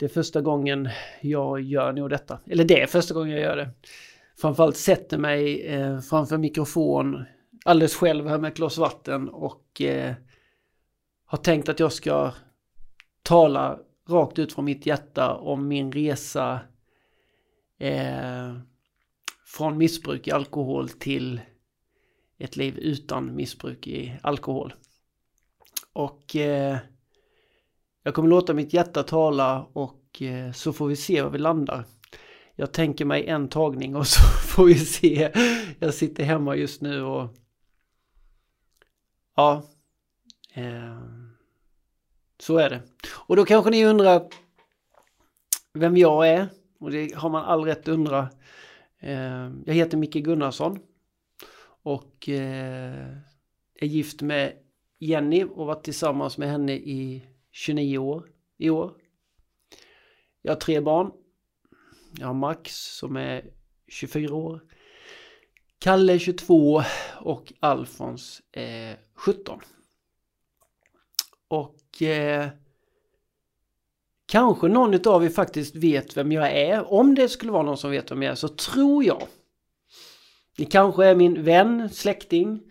Det är första gången jag gör nog detta. Eller det är första gången jag gör det. Framförallt sätter mig eh, framför mikrofon alldeles själv här med ett glas vatten och eh, har tänkt att jag ska tala rakt ut från mitt hjärta om min resa eh, från missbruk i alkohol till ett liv utan missbruk i alkohol. Och eh, jag kommer låta mitt hjärta tala och eh, så får vi se var vi landar. Jag tänker mig en tagning och så får vi se. Jag sitter hemma just nu och ja, eh, så är det. Och då kanske ni undrar vem jag är. Och det har man all rätt att undra. Eh, jag heter Micke Gunnarsson. Och eh, är gift med Jenny och varit tillsammans med henne i 29 år i år. Jag har tre barn. Jag har Max som är 24 år. Kalle 22 och Alfons är 17. Och eh, kanske någon av er faktiskt vet vem jag är. Om det skulle vara någon som vet vem jag är så tror jag. Ni kanske är min vän, släkting.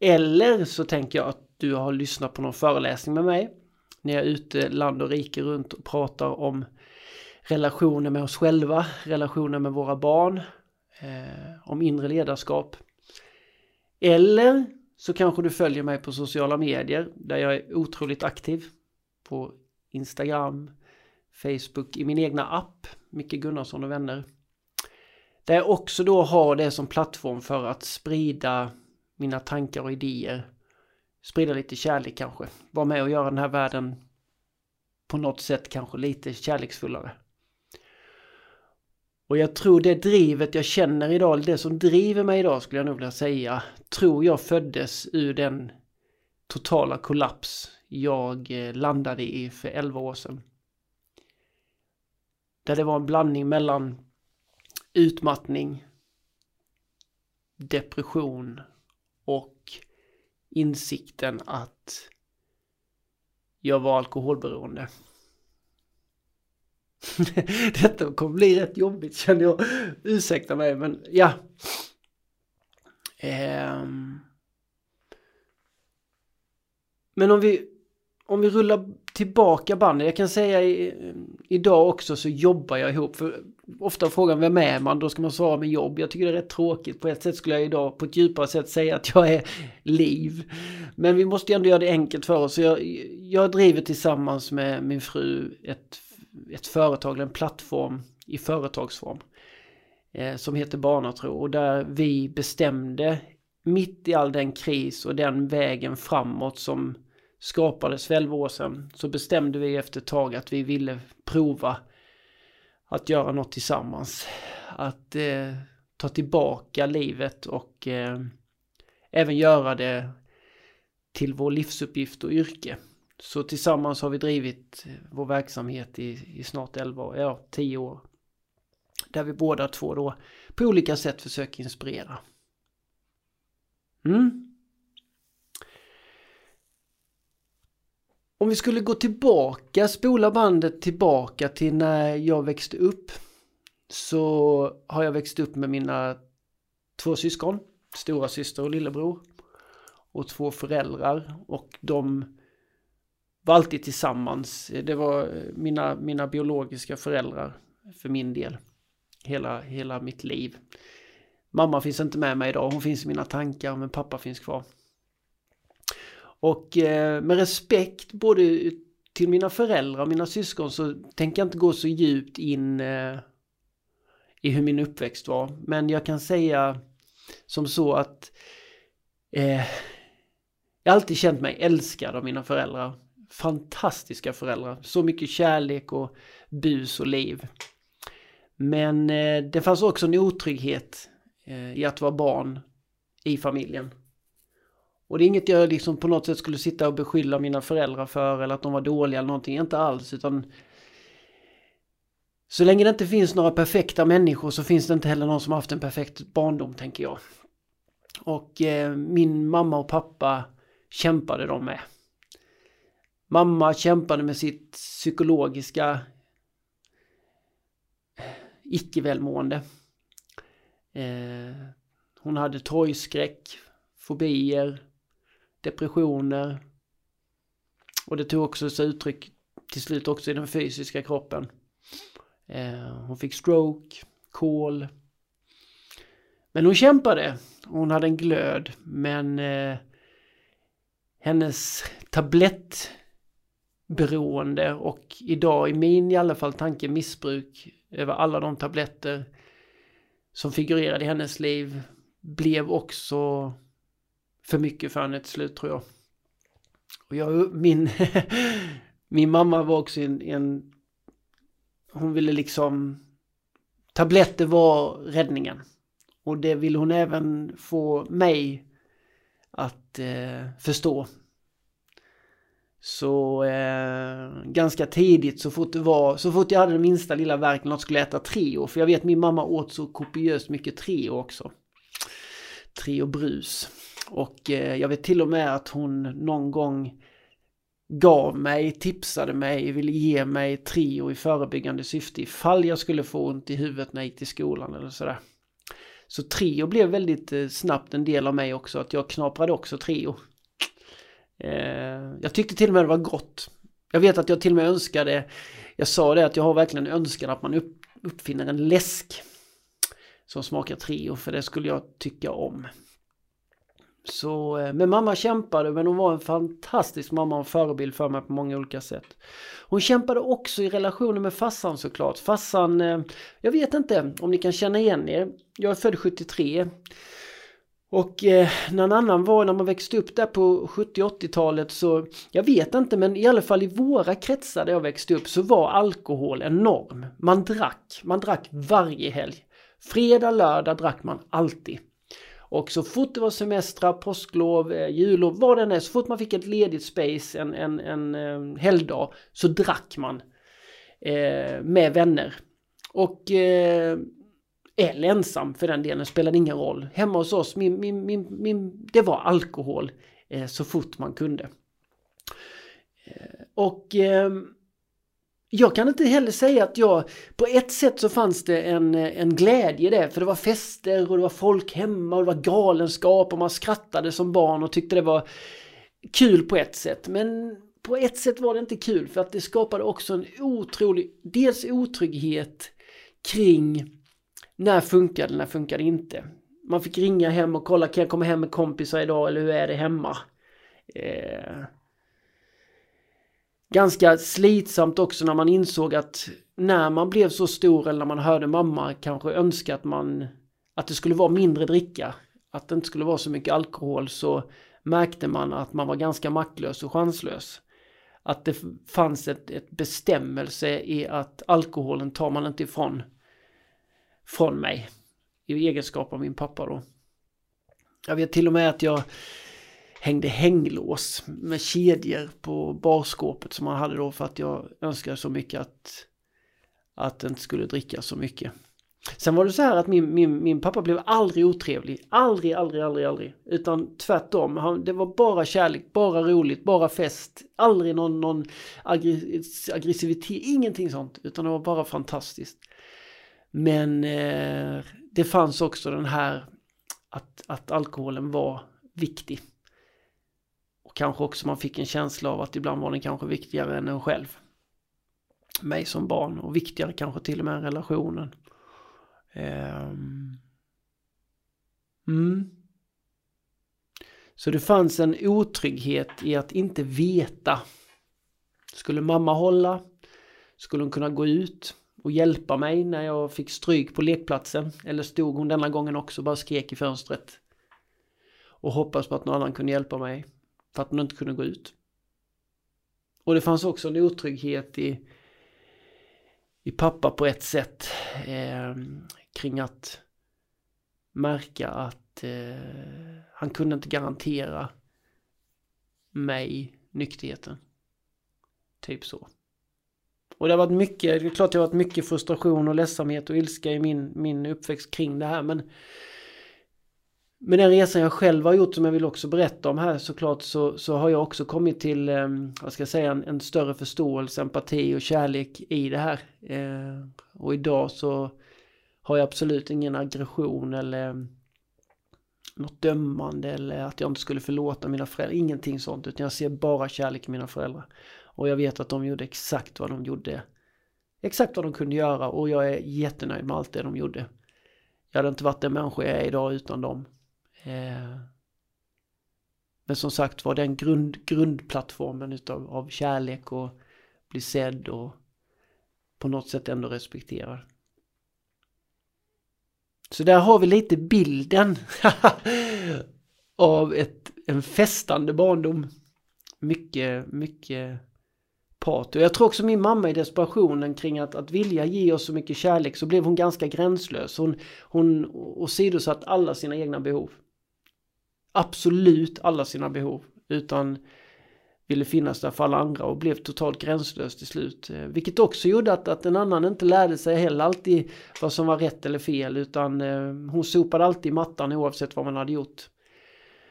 Eller så tänker jag att du har lyssnat på någon föreläsning med mig. När jag är ute land och rike runt och pratar om relationer med oss själva, relationer med våra barn, eh, om inre ledarskap. Eller så kanske du följer mig på sociala medier där jag är otroligt aktiv. På Instagram, Facebook, i min egna app, Micke Gunnarsson och vänner. Där jag också då har det som plattform för att sprida mina tankar och idéer. Sprida lite kärlek kanske. Vara med och göra den här världen på något sätt kanske lite kärleksfullare. Och jag tror det drivet jag känner idag, det som driver mig idag skulle jag nog vilja säga, tror jag föddes ur den totala kollaps jag eh, landade i för 11 år sedan. Där det var en blandning mellan utmattning, depression och insikten att jag var alkoholberoende. Detta kommer bli rätt jobbigt känner jag. Ursäkta mig men ja. Um. Men om vi, om vi rullar tillbaka bandet. Jag kan säga i, idag också så jobbar jag ihop. För ofta frågan vem är man? Då ska man svara med jobb. Jag tycker det är rätt tråkigt. På ett sätt skulle jag idag på ett djupare sätt säga att jag är liv. Men vi måste ju ändå göra det enkelt för oss. Jag, jag driver tillsammans med min fru ett ett företag, en plattform i företagsform eh, som heter Barnatro och där vi bestämde mitt i all den kris och den vägen framåt som skapades för 11 år sedan så bestämde vi efter ett tag att vi ville prova att göra något tillsammans. Att eh, ta tillbaka livet och eh, även göra det till vår livsuppgift och yrke. Så tillsammans har vi drivit eh, vår verksamhet i, i snart 11 år, ja 10 år. Där vi båda två då på olika sätt försöker inspirera. Mm. Om vi skulle gå tillbaka, spola bandet tillbaka till när jag växte upp. Så har jag växt upp med mina två syskon, stora syster och lillebror. Och två föräldrar och de var alltid tillsammans. Det var mina, mina biologiska föräldrar för min del. Hela, hela mitt liv. Mamma finns inte med mig idag, hon finns i mina tankar men pappa finns kvar. Och eh, med respekt både till mina föräldrar och mina syskon så tänker jag inte gå så djupt in eh, i hur min uppväxt var. Men jag kan säga som så att eh, jag har alltid känt mig älskad av mina föräldrar fantastiska föräldrar. Så mycket kärlek och bus och liv. Men eh, det fanns också en otrygghet eh, i att vara barn i familjen. Och det är inget jag liksom på något sätt skulle sitta och beskylla mina föräldrar för eller att de var dåliga eller någonting, inte alls utan så länge det inte finns några perfekta människor så finns det inte heller någon som haft en perfekt barndom tänker jag. Och eh, min mamma och pappa kämpade de med. Mamma kämpade med sitt psykologiska icke välmående. Eh, hon hade torgskräck, fobier, depressioner. Och det tog också sig uttryck till slut också i den fysiska kroppen. Eh, hon fick stroke, kol. Men hon kämpade. Hon hade en glöd. Men eh, hennes tablettberoende och idag i min i alla fall tanke missbruk över alla de tabletter som figurerade i hennes liv blev också för mycket för henne till slut tror jag. Och jag, min, min mamma var också en, en hon ville liksom tabletter var räddningen. Och det vill hon även få mig att eh, förstå. Så eh, ganska tidigt så fort det var, så fort jag hade den minsta lilla värk något skulle äta Treo. För jag vet min mamma åt så kopiöst mycket Treo också. Treo brus. Och eh, jag vet till och med att hon någon gång gav mig, tipsade mig, ville ge mig Trio i förebyggande syfte ifall jag skulle få ont i huvudet när jag gick till skolan eller sådär. Så Trio blev väldigt eh, snabbt en del av mig också, att jag knaprade också Trio. Eh, jag tyckte till och med det var gott. Jag vet att jag till och med önskade, jag sa det att jag har verkligen önskan att man uppfinner en läsk som smakar Trio, för det skulle jag tycka om. Så, eh, men mamma kämpade men hon var en fantastisk mamma och förebild för mig på många olika sätt. Hon kämpade också i relationen med fassan såklart. Fassan, eh, jag vet inte om ni kan känna igen er. Jag är född 73. Och eh, när en annan var när man växte upp där på 70-80-talet så jag vet inte men i alla fall i våra kretsar där jag växte upp så var alkohol en norm. Man drack, man drack varje helg. Fredag, lördag drack man alltid. Och så fort det var semestrar, påsklov, eh, jullov, vad det än är, så fort man fick ett ledigt space, en, en, en eh, helgdag, så drack man eh, med vänner. Och eh, eller ensam för den delen, spelade ingen roll. Hemma hos oss, min, min, min, min, det var alkohol eh, så fort man kunde. Eh, och eh, jag kan inte heller säga att jag, på ett sätt så fanns det en, en glädje det, för det var fester och det var folk hemma och det var galenskap och man skrattade som barn och tyckte det var kul på ett sätt. Men på ett sätt var det inte kul för att det skapade också en otrolig, dels otrygghet kring när funkade det, när funkade det inte. Man fick ringa hem och kolla, kan jag komma hem med kompisar idag eller hur är det hemma? Eh, ganska slitsamt också när man insåg att när man blev så stor eller när man hörde mamma kanske önska att man att det skulle vara mindre dricka, att det inte skulle vara så mycket alkohol så märkte man att man var ganska maktlös och chanslös. Att det fanns ett, ett bestämmelse i att alkoholen tar man inte ifrån från mig i egenskap av min pappa då. Jag vet till och med att jag hängde hänglås med kedjor på barskåpet som man hade då för att jag önskade så mycket att, att det inte skulle dricka så mycket. Sen var det så här att min, min, min pappa blev aldrig otrevlig. Aldrig, aldrig, aldrig, aldrig. Utan tvärtom. Han, det var bara kärlek, bara roligt, bara fest. Aldrig någon, någon aggressivitet, ingenting sånt. Utan det var bara fantastiskt. Men eh, det fanns också den här att, att alkoholen var viktig kanske också man fick en känsla av att ibland var den kanske viktigare än en själv. Mig som barn och viktigare kanske till och med än relationen. Ehm. Mm. Så det fanns en otrygghet i att inte veta. Skulle mamma hålla? Skulle hon kunna gå ut och hjälpa mig när jag fick stryk på lekplatsen? Eller stod hon denna gången också och bara skrek i fönstret? Och hoppas på att någon annan kunde hjälpa mig? För att man inte kunde gå ut. Och det fanns också en otrygghet i, i pappa på ett sätt. Eh, kring att märka att eh, han kunde inte garantera mig nykterheten. Typ så. Och det har varit mycket, det är klart det har varit mycket frustration och ledsamhet och ilska i min, min uppväxt kring det här men med den resan jag själv har gjort som jag vill också berätta om här såklart så, så har jag också kommit till, eh, vad ska jag säga, en, en, större förståelse, empati och kärlek i det här. Eh, och idag så har jag absolut ingen aggression eller ehm, något dömande eller att jag inte skulle förlåta mina föräldrar. Ingenting sånt utan jag ser bara kärlek i mina föräldrar. Och jag vet att de gjorde exakt vad de gjorde. Exakt vad de kunde göra och jag är jättenöjd med allt det de gjorde. Jag hade inte varit den människa jag är idag utan dem. Eh, men som sagt var den grund, grundplattformen utav, av kärlek och bli sedd och på något sätt ändå respekterad. Så där har vi lite bilden av ett, en festande barndom. Mycket, mycket party. Och jag tror också min mamma i desperationen kring att, att vilja ge oss så mycket kärlek så blev hon ganska gränslös. Hon, hon åsidosatt alla sina egna behov. Absolut alla sina behov. Utan ville finnas där för alla andra och blev totalt gränslös till slut. Eh, vilket också gjorde att, att en annan inte lärde sig heller alltid vad som var rätt eller fel utan eh, hon sopade alltid mattan oavsett vad man hade gjort.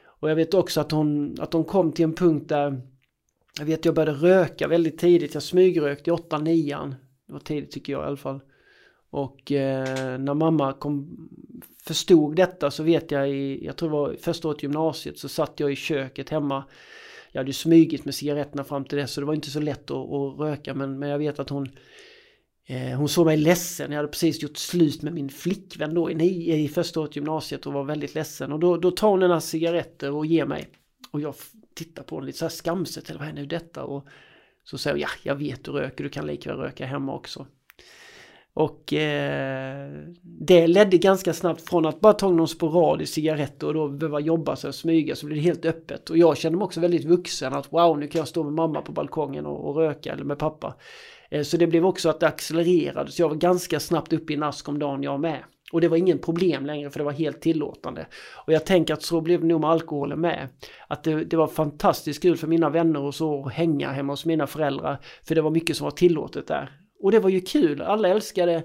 Och jag vet också att hon, att hon kom till en punkt där jag vet jag började röka väldigt tidigt. Jag smygrökte i 8-9. Det var tidigt tycker jag i alla fall. Och eh, när mamma kom, förstod detta så vet jag i, jag tror det var första året gymnasiet så satt jag i köket hemma. Jag hade smugit med cigaretterna fram till det så det var inte så lätt att, att röka men, men jag vet att hon eh, hon såg mig ledsen, jag hade precis gjort slut med min flickvän då i, i första året gymnasiet och var väldigt ledsen. Och då, då tar hon några cigaretter och ger mig. Och jag tittar på henne lite så här skamset eller vad är nu detta? Och så säger hon ja jag vet du röker du kan likväl röka hemma också och eh, det ledde ganska snabbt från att bara ta någon sporadisk cigarett och då behöva jobba sig och smyga så blev det helt öppet. Och jag kände mig också väldigt vuxen att wow nu kan jag stå med mamma på balkongen och, och röka eller med pappa. Eh, så det blev också att det accelererade så jag var ganska snabbt uppe i nask om dagen jag med. Och det var ingen problem längre för det var helt tillåtande. Och jag tänker att så blev det nog med alkoholen med. Att det, det var fantastiskt kul för mina vänner och så att hänga hemma hos mina föräldrar. För det var mycket som var tillåtet där. Och det var ju kul, alla älskade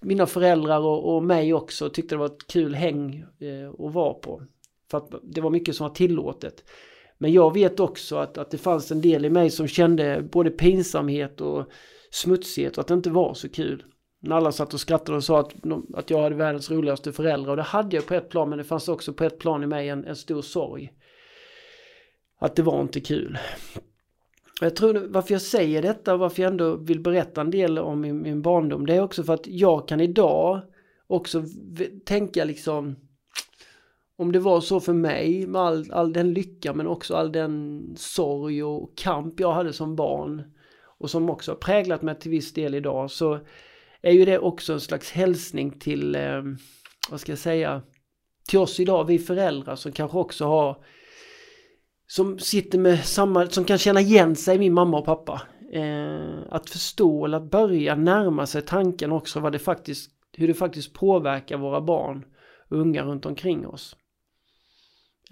mina föräldrar och, och mig också och tyckte det var ett kul häng eh, att vara på. För att det var mycket som var tillåtet. Men jag vet också att, att det fanns en del i mig som kände både pinsamhet och smutsighet och att det inte var så kul. När alla satt och skrattade och sa att, att jag hade världens roligaste föräldrar och det hade jag på ett plan men det fanns också på ett plan i mig en, en stor sorg. Att det var inte kul. Jag tror varför jag säger detta och varför jag ändå vill berätta en del om min, min barndom det är också för att jag kan idag också tänka liksom om det var så för mig med all, all den lycka men också all den sorg och kamp jag hade som barn och som också har präglat mig till viss del idag så är ju det också en slags hälsning till, eh, vad ska jag säga, till oss idag, vi föräldrar som kanske också har som sitter med samma, som kan känna igen sig min mamma och pappa. Eh, att förstå eller att börja närma sig tanken också vad det faktiskt, hur det faktiskt påverkar våra barn och unga runt omkring oss.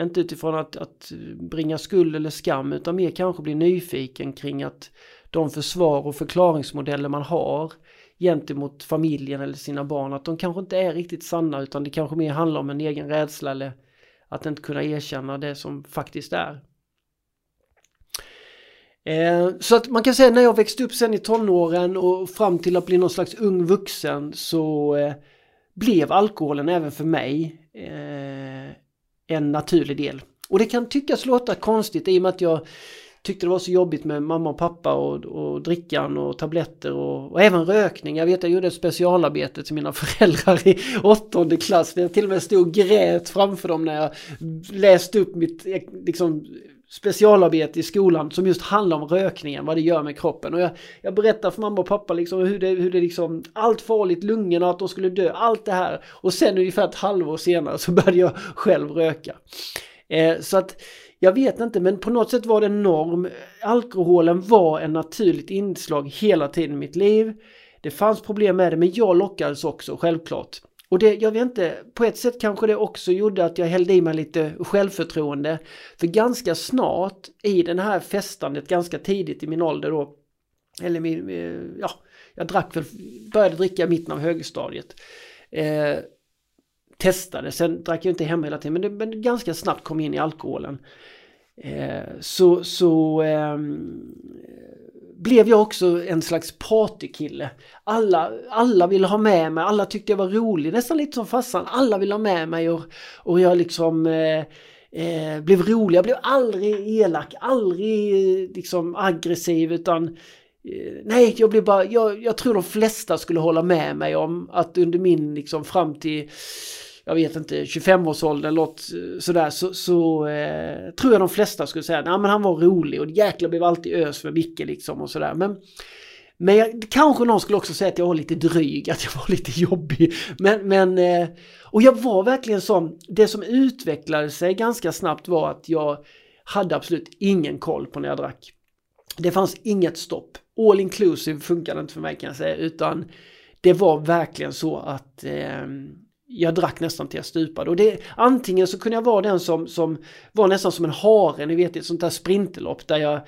Inte utifrån att, att bringa skuld eller skam utan mer kanske bli nyfiken kring att de försvar och förklaringsmodeller man har gentemot familjen eller sina barn att de kanske inte är riktigt sanna utan det kanske mer handlar om en egen rädsla eller att inte kunna erkänna det som faktiskt är. Eh, så att man kan säga när jag växte upp sen i tonåren och fram till att bli någon slags ung vuxen så eh, blev alkoholen även för mig eh, en naturlig del. Och det kan tyckas låta konstigt i och med att jag tyckte det var så jobbigt med mamma och pappa och, och drickan och tabletter och, och, även rökning. Jag vet jag gjorde ett specialarbete till mina föräldrar i åttonde klass. Jag till och med stod och grät framför dem när jag läste upp mitt eh, liksom, specialarbete i skolan som just handlar om rökningen, vad det gör med kroppen. Och jag, jag berättar för mamma och pappa liksom hur det, hur det liksom, allt farligt, lungorna, att de skulle dö, allt det här. Och sen ungefär ett halvår senare så började jag själv röka. Eh, så att jag vet inte, men på något sätt var det en norm. Alkoholen var en naturligt inslag hela tiden i mitt liv. Det fanns problem med det, men jag lockades också, självklart. Och det, jag vet inte, på ett sätt kanske det också gjorde att jag hällde i mig lite självförtroende. För ganska snart i den här festandet, ganska tidigt i min ålder då, eller min, eh, ja, jag drack väl, började dricka i mitten av högstadiet. Eh, testade, sen drack jag inte hemma hela tiden, men, det, men ganska snabbt kom in i alkoholen. Eh, så så eh, blev jag också en slags partykille. Alla, alla ville ha med mig, alla tyckte jag var rolig, nästan lite som farsan. Alla ville ha med mig och, och jag liksom eh, eh, blev rolig. Jag blev aldrig elak, aldrig eh, liksom aggressiv utan eh, Nej, jag blev bara, jag, jag tror de flesta skulle hålla med mig om att under min liksom fram till jag vet inte, 25-årsåldern eller något eh, sådär så, så eh, tror jag de flesta skulle säga att han var rolig och jäklar blev alltid ös med Micke liksom och sådär. Men, men jag, kanske någon skulle också säga att jag var lite dryg, att jag var lite jobbig. Men, men eh, och jag var verkligen sån, det som utvecklade sig ganska snabbt var att jag hade absolut ingen koll på när jag drack. Det fanns inget stopp. All inclusive funkade inte för mig kan jag säga, utan det var verkligen så att eh, jag drack nästan till jag stupade. Och det, antingen så kunde jag vara den som, som var nästan som en hare, ni vet ett sånt där sprinterlopp där jag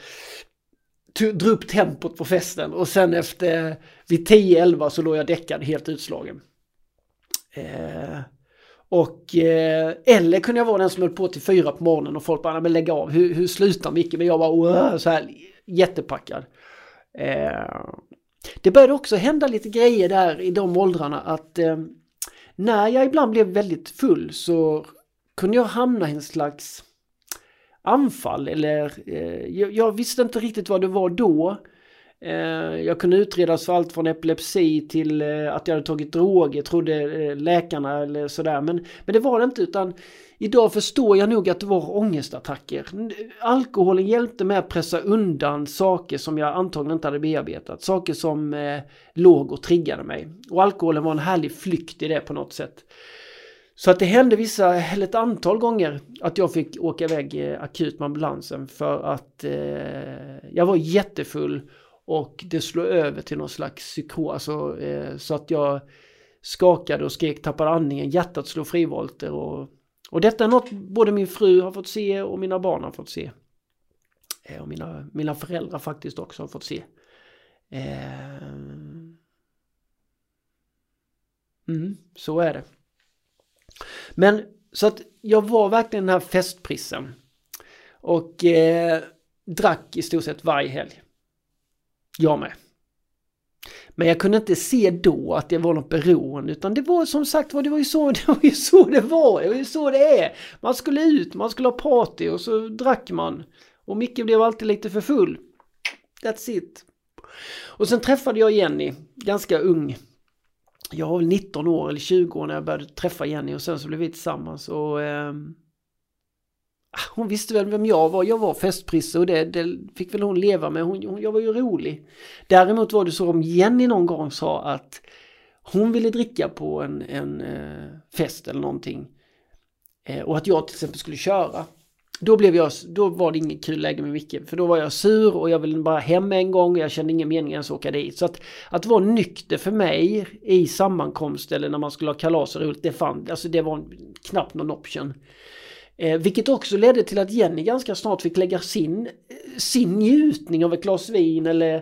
drog upp tempot på festen och sen efter vid 10-11 så låg jag däckad helt utslagen. Eh, och eh, eller kunde jag vara den som höll på till fyra på morgonen och folk bara, men lägg av, hur, hur slutar Micke? Men jag var så här jättepackad. Eh, det började också hända lite grejer där i de åldrarna att eh, när jag ibland blev väldigt full så kunde jag hamna i en slags anfall eller eh, jag, jag, visste inte riktigt vad det var då. Eh, jag kunde utredas för allt från epilepsi till eh, att jag hade tagit droger, trodde eh, läkarna eller sådär. Men, men det var det inte utan idag förstår jag nog att det var ångestattacker. Alkoholen hjälpte mig att pressa undan saker som jag antagligen inte hade bearbetat. Saker som eh, låg och triggade mig. Och alkoholen var en härlig flykt i det på något sätt. Så att det hände vissa, eller ett antal gånger att jag fick åka iväg eh, akut med ambulansen för att eh, jag var jättefull och det slog över till någon slags psykos. Alltså, eh, så att jag skakade och skrek, tappade andningen, hjärtat slog frivolter. Och, och detta är något både min fru har fått se och mina barn har fått se. Eh, och mina, mina föräldrar faktiskt också har fått se. Eh, mm, så är det. Men så att jag var verkligen den här festprissen. Och eh, drack i stort sett varje helg. Jag med. Men jag kunde inte se då att det var något beroende utan det var som sagt det var ju så det var. Ju så det, var, det var ju så det är. Man skulle ut, man skulle ha party och så drack man. Och Micke blev alltid lite för full. That's it. Och sen träffade jag Jenny, ganska ung. Jag var väl 19 år eller 20 år när jag började träffa Jenny och sen så blev vi tillsammans och eh, Ah, hon visste väl vem jag var. Jag var festprisse och det, det fick väl hon leva med. Hon, hon, jag var ju rolig. Däremot var det så om Jenny någon gång sa att hon ville dricka på en, en eh, fest eller någonting. Eh, och att jag till exempel skulle köra. Då, blev jag, då var det inget kul läge med Micke. För då var jag sur och jag ville bara hem en gång och jag kände ingen mening ens åka dit. Så att, att vara nykter för mig i sammankomst eller när man skulle ha kalas och roligt, det, fann, alltså det var knappt någon option. Eh, vilket också ledde till att Jenny ganska snart fick lägga sin, sin njutning av ett glas vin eller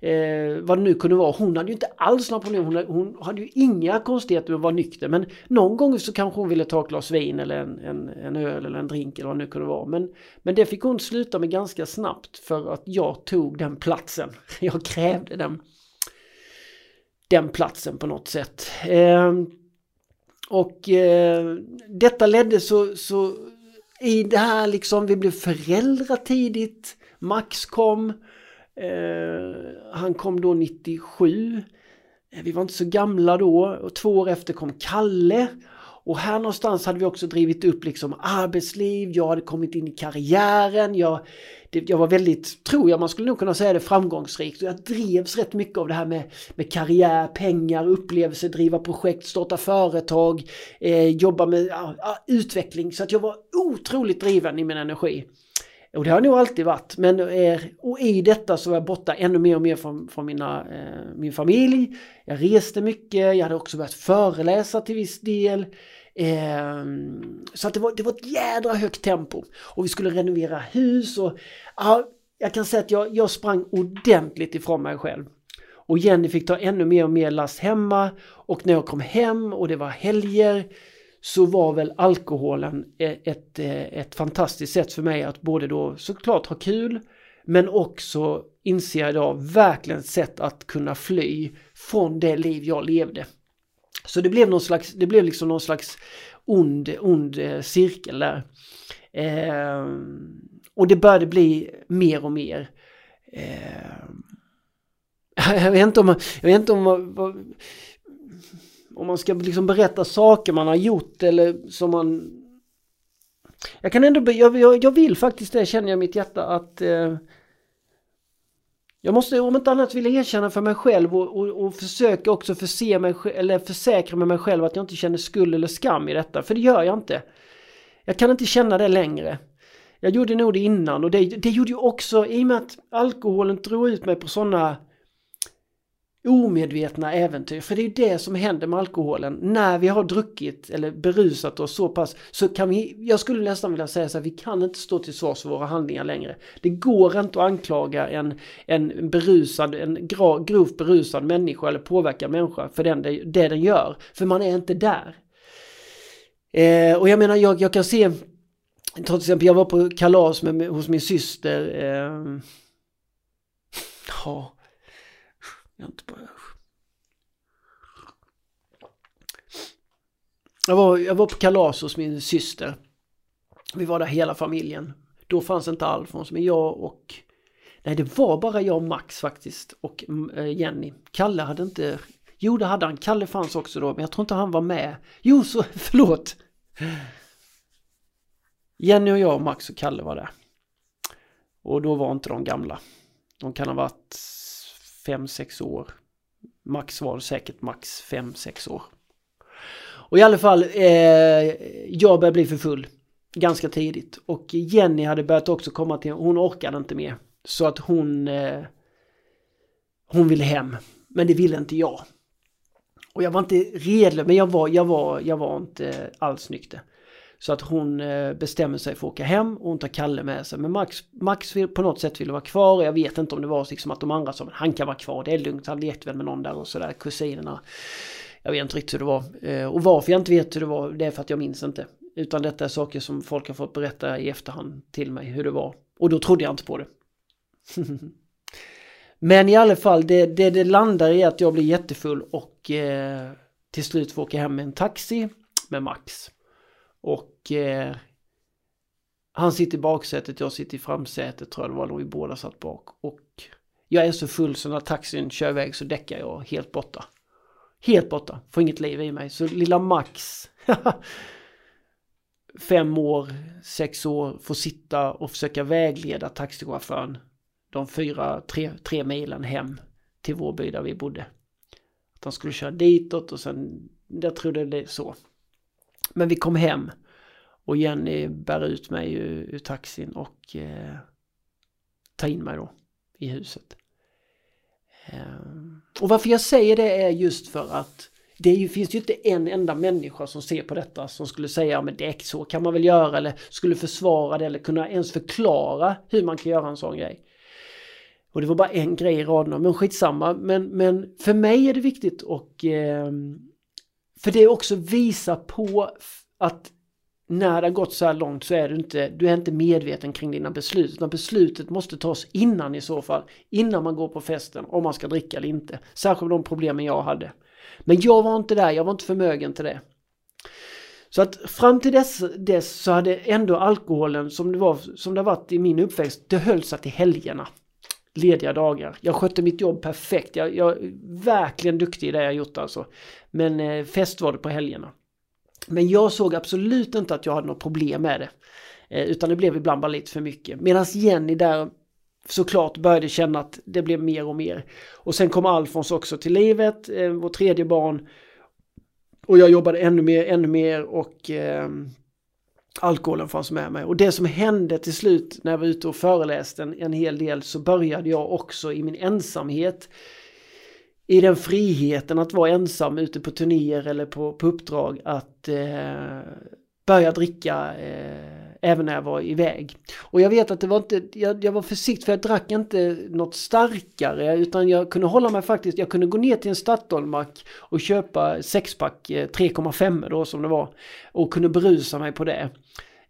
eh, vad det nu kunde vara. Hon hade ju inte alls några problem. Hon, hon hade ju inga konstigheter med att vara nykter. Men någon gång så kanske hon ville ta ett glas vin eller en, en, en öl eller en drink eller vad det nu kunde vara. Men, men det fick hon sluta med ganska snabbt för att jag tog den platsen. Jag krävde den, den platsen på något sätt. Eh, och eh, detta ledde så, så i det här liksom, vi blev föräldrar tidigt. Max kom. Eh, han kom då 97. Eh, vi var inte så gamla då. Och två år efter kom Kalle. Och här någonstans hade vi också drivit upp liksom arbetsliv, jag hade kommit in i karriären, jag, jag var väldigt, tror jag man skulle nog kunna säga det, framgångsrikt. Och jag drevs rätt mycket av det här med, med karriär, pengar, upplevelser, driva projekt, starta företag, eh, jobba med ja, utveckling. Så att jag var otroligt driven i min energi. Och det har jag nog alltid varit. Men eh, och i detta så var jag borta ännu mer och mer från, från mina, eh, min familj. Jag reste mycket, jag hade också börjat föreläsa till viss del. Eh, så att det var, det var ett jädra högt tempo. Och vi skulle renovera hus och ja, jag kan säga att jag, jag sprang ordentligt ifrån mig själv. Och Jenny fick ta ännu mer och mer last hemma och när jag kom hem och det var helger så var väl alkoholen e, ett, e, ett fantastiskt sätt för mig att både då såklart ha kul Men också, inser jag idag, verkligen ett sätt att kunna fly från det liv jag levde. Så det blev någon slags, det blev liksom någon slags ond, ond eh, cirkel där. Eh, och det började bli mer och mer. Eh, jag vet inte om man, jag vet inte om om man ska liksom berätta saker man har gjort eller som man... Jag kan ändå, jag, jag, jag vill faktiskt det känner jag i mitt hjärta att eh, jag måste om inte annat vilja erkänna för mig själv och, och, och försöka också förse mig, eller försäkra med mig själv att jag inte känner skuld eller skam i detta. För det gör jag inte. Jag kan inte känna det längre. Jag gjorde nog det innan och det, det gjorde ju också i och med att alkoholen drog ut mig på sådana omedvetna äventyr. För det är ju det som händer med alkoholen. När vi har druckit eller berusat oss så pass så kan vi, jag skulle nästan vilja säga så här, vi kan inte stå till svars för våra handlingar längre. Det går inte att anklaga en, en berusad, en grovt berusad människa eller påverkad människa för den, det, det den gör. För man är inte där. Eh, och jag menar, jag, jag kan se, till exempel jag var på kalas med, hos min syster. Eh, ja, jag inte bara... Jag var, jag var på kalas hos min syster. Vi var där hela familjen. Då fanns inte Alfons, men jag och... Nej, det var bara jag och Max faktiskt och eh, Jenny. Kalle hade inte... Jo, det hade han. Kalle fanns också då, men jag tror inte han var med. Jo, så förlåt. Jenny och jag, Max och Kalle var där. Och då var inte de gamla. De kan ha varit fem sex år. Max var det säkert max fem sex år. Och i alla fall, eh, jag började bli för full ganska tidigt. Och Jenny hade börjat också komma till, hon orkade inte mer. Så att hon, eh, hon ville hem. Men det ville inte jag. Och jag var inte redlig, men jag var, jag var, jag var inte alls nykter. Så att hon eh, bestämmer sig för att åka hem och hon tar Kalle med sig. Men Max, Max vill, på något sätt vill vara kvar. Jag vet inte om det var liksom att de andra sa han kan vara kvar, det är lugnt, han lekte väl med någon där och sådär, kusinerna. Jag vet inte riktigt hur det var. Eh, och varför jag inte vet hur det var, det är för att jag minns inte. Utan detta är saker som folk har fått berätta i efterhand till mig hur det var. Och då trodde jag inte på det. Men i alla fall, det, det, det landar i att jag blir jättefull och eh, till slut får åka hem med en taxi med Max. Och eh, han sitter i baksätet, jag sitter i framsätet tror jag det var, då vi båda satt bak. Och jag är så full så när taxin kör iväg så däckar jag helt borta. Helt borta, får inget liv i mig. Så lilla Max, fem år, sex år, får sitta och försöka vägleda taxichauffören de fyra, tre, tre milen hem till vår by där vi bodde. Att han skulle köra ditåt och sen, jag trodde det så. Men vi kom hem och Jenny bär ut mig ur, ur taxin och eh, tar in mig då i huset. Eh, och varför jag säger det är just för att det ju, finns ju inte en enda människa som ser på detta som skulle säga men det så kan man väl göra eller skulle försvara det eller kunna ens förklara hur man kan göra en sån grej. Och det var bara en grej i raden, men skitsamma. Men, men för mig är det viktigt och eh, för det också visar på att när det har gått så här långt så är du inte, du är inte medveten kring dina beslut. Utan beslutet måste tas innan i så fall. Innan man går på festen, om man ska dricka eller inte. Särskilt de problemen jag hade. Men jag var inte där, jag var inte förmögen till det. Så att fram till dess, dess så hade ändå alkoholen som det var, som det varit i min uppväxt, det höll sig till helgerna lediga dagar. Jag skötte mitt jobb perfekt. Jag, jag är verkligen duktig i det jag gjort alltså. Men eh, fest var det på helgerna. Men jag såg absolut inte att jag hade något problem med det. Eh, utan det blev ibland bara lite för mycket. Medan Jenny där såklart började känna att det blev mer och mer. Och sen kom Alfons också till livet, eh, vår tredje barn. Och jag jobbade ännu mer, ännu mer och eh, alkoholen fanns med mig. Och det som hände till slut när jag var ute och föreläste en, en hel del så började jag också i min ensamhet i den friheten att vara ensam ute på turnéer eller på, på uppdrag att eh, börja dricka eh, även när jag var iväg. Och jag vet att det var inte, jag, jag, var försiktig för jag drack inte något starkare utan jag kunde hålla mig faktiskt, jag kunde gå ner till en Statoilmack och köpa sexpack eh, 3,5 då som det var och kunde berusa mig på det.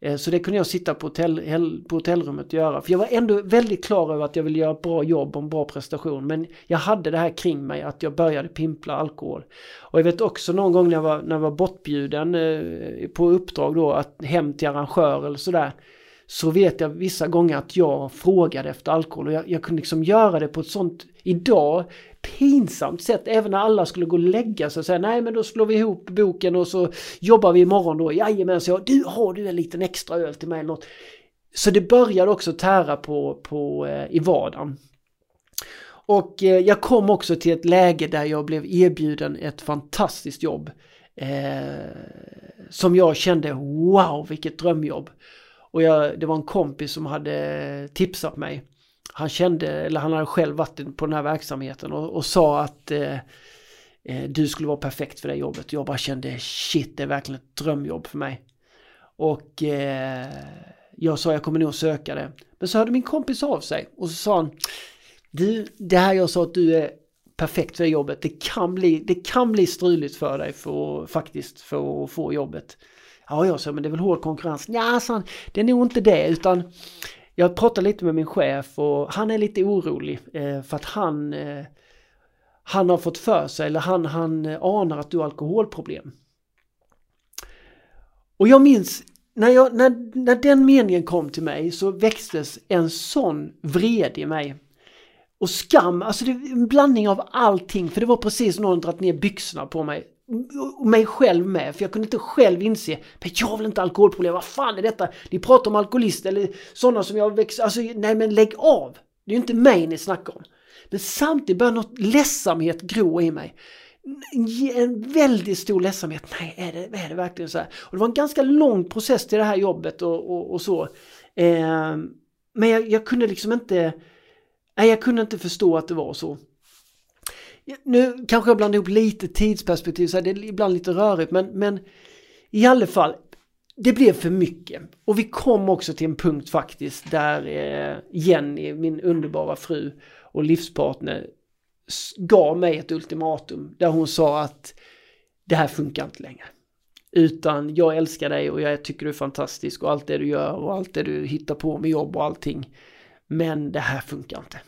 Eh, så det kunde jag sitta på, hotell, på hotellrummet och göra. För jag var ändå väldigt klar över att jag ville göra ett bra jobb och en bra prestation. Men jag hade det här kring mig att jag började pimpla alkohol. Och jag vet också någon gång när jag var, när jag var bortbjuden eh, på uppdrag då att hem till arrangör eller sådär. Så vet jag vissa gånger att jag frågade efter alkohol och jag, jag kunde liksom göra det på ett sånt idag pinsamt sätt även när alla skulle gå och lägga sig och säga nej men då slår vi ihop boken och så jobbar vi imorgon då. Jajamän, så jag, du har du en liten extra öl till mig eller något. Så det började också tära på, på eh, i vardagen. Och eh, jag kom också till ett läge där jag blev erbjuden ett fantastiskt jobb. Eh, som jag kände, wow vilket drömjobb. Och jag, det var en kompis som hade tipsat mig han kände, eller han hade själv varit på den här verksamheten och, och sa att eh, eh du skulle vara perfekt för det jobbet. Jag bara kände shit, det är verkligen ett drömjobb för mig. Och eh, jag sa jag kommer nog söka det. Men så hörde min kompis av sig och så sa han Du, det här jag sa att du är perfekt för det jobbet. Det kan bli, det kan bli struligt för dig för, faktiskt för att få jobbet. Ja, jag sa men det är väl hård konkurrens. Ja, sa han, det är nog inte det utan jag pratade lite med min chef och han är lite orolig eh, för att han eh, han har fått för sig eller han, han eh, anar att du har alkoholproblem. Och jag minns när, jag, när, när den meningen kom till mig så växtes en sån vrede i mig. Och skam, alltså det är en blandning av allting för det var precis som någon dragit ner byxorna på mig och mig själv med, för jag kunde inte själv inse, men jag har väl inte alkoholproblem, vad fan är detta? Ni pratar om alkoholister eller sådana som jag växer, alltså nej men lägg av! Det är ju inte mig ni snackar om. Men samtidigt börjar något ledsamhet gro i mig. En väldigt stor ledsamhet, nej är det, är det verkligen så här? Och det var en ganska lång process till det här jobbet och, och, och så. Eh, men jag, jag kunde liksom inte, nej jag kunde inte förstå att det var så. Nu kanske jag blandar ihop lite tidsperspektiv så det är ibland lite rörigt men, men i alla fall det blev för mycket. Och vi kom också till en punkt faktiskt där eh, Jenny, min underbara fru och livspartner gav mig ett ultimatum där hon sa att det här funkar inte längre. Utan jag älskar dig och jag tycker du är fantastisk och allt det du gör och allt det du hittar på med jobb och allting. Men det här funkar inte.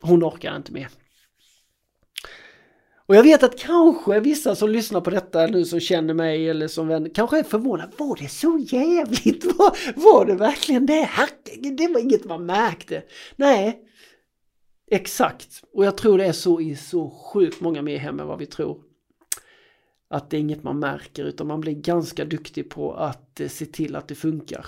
Hon orkar inte mer. Och jag vet att kanske vissa som lyssnar på detta nu som känner mig eller som vän kanske är förvånade. Var det så jävligt? Var, var det verkligen det? Herregud, det var inget man märkte. Nej, exakt. Och jag tror det är så i så sjukt många mer hem än vad vi tror. Att det är inget man märker utan man blir ganska duktig på att eh, se till att det funkar.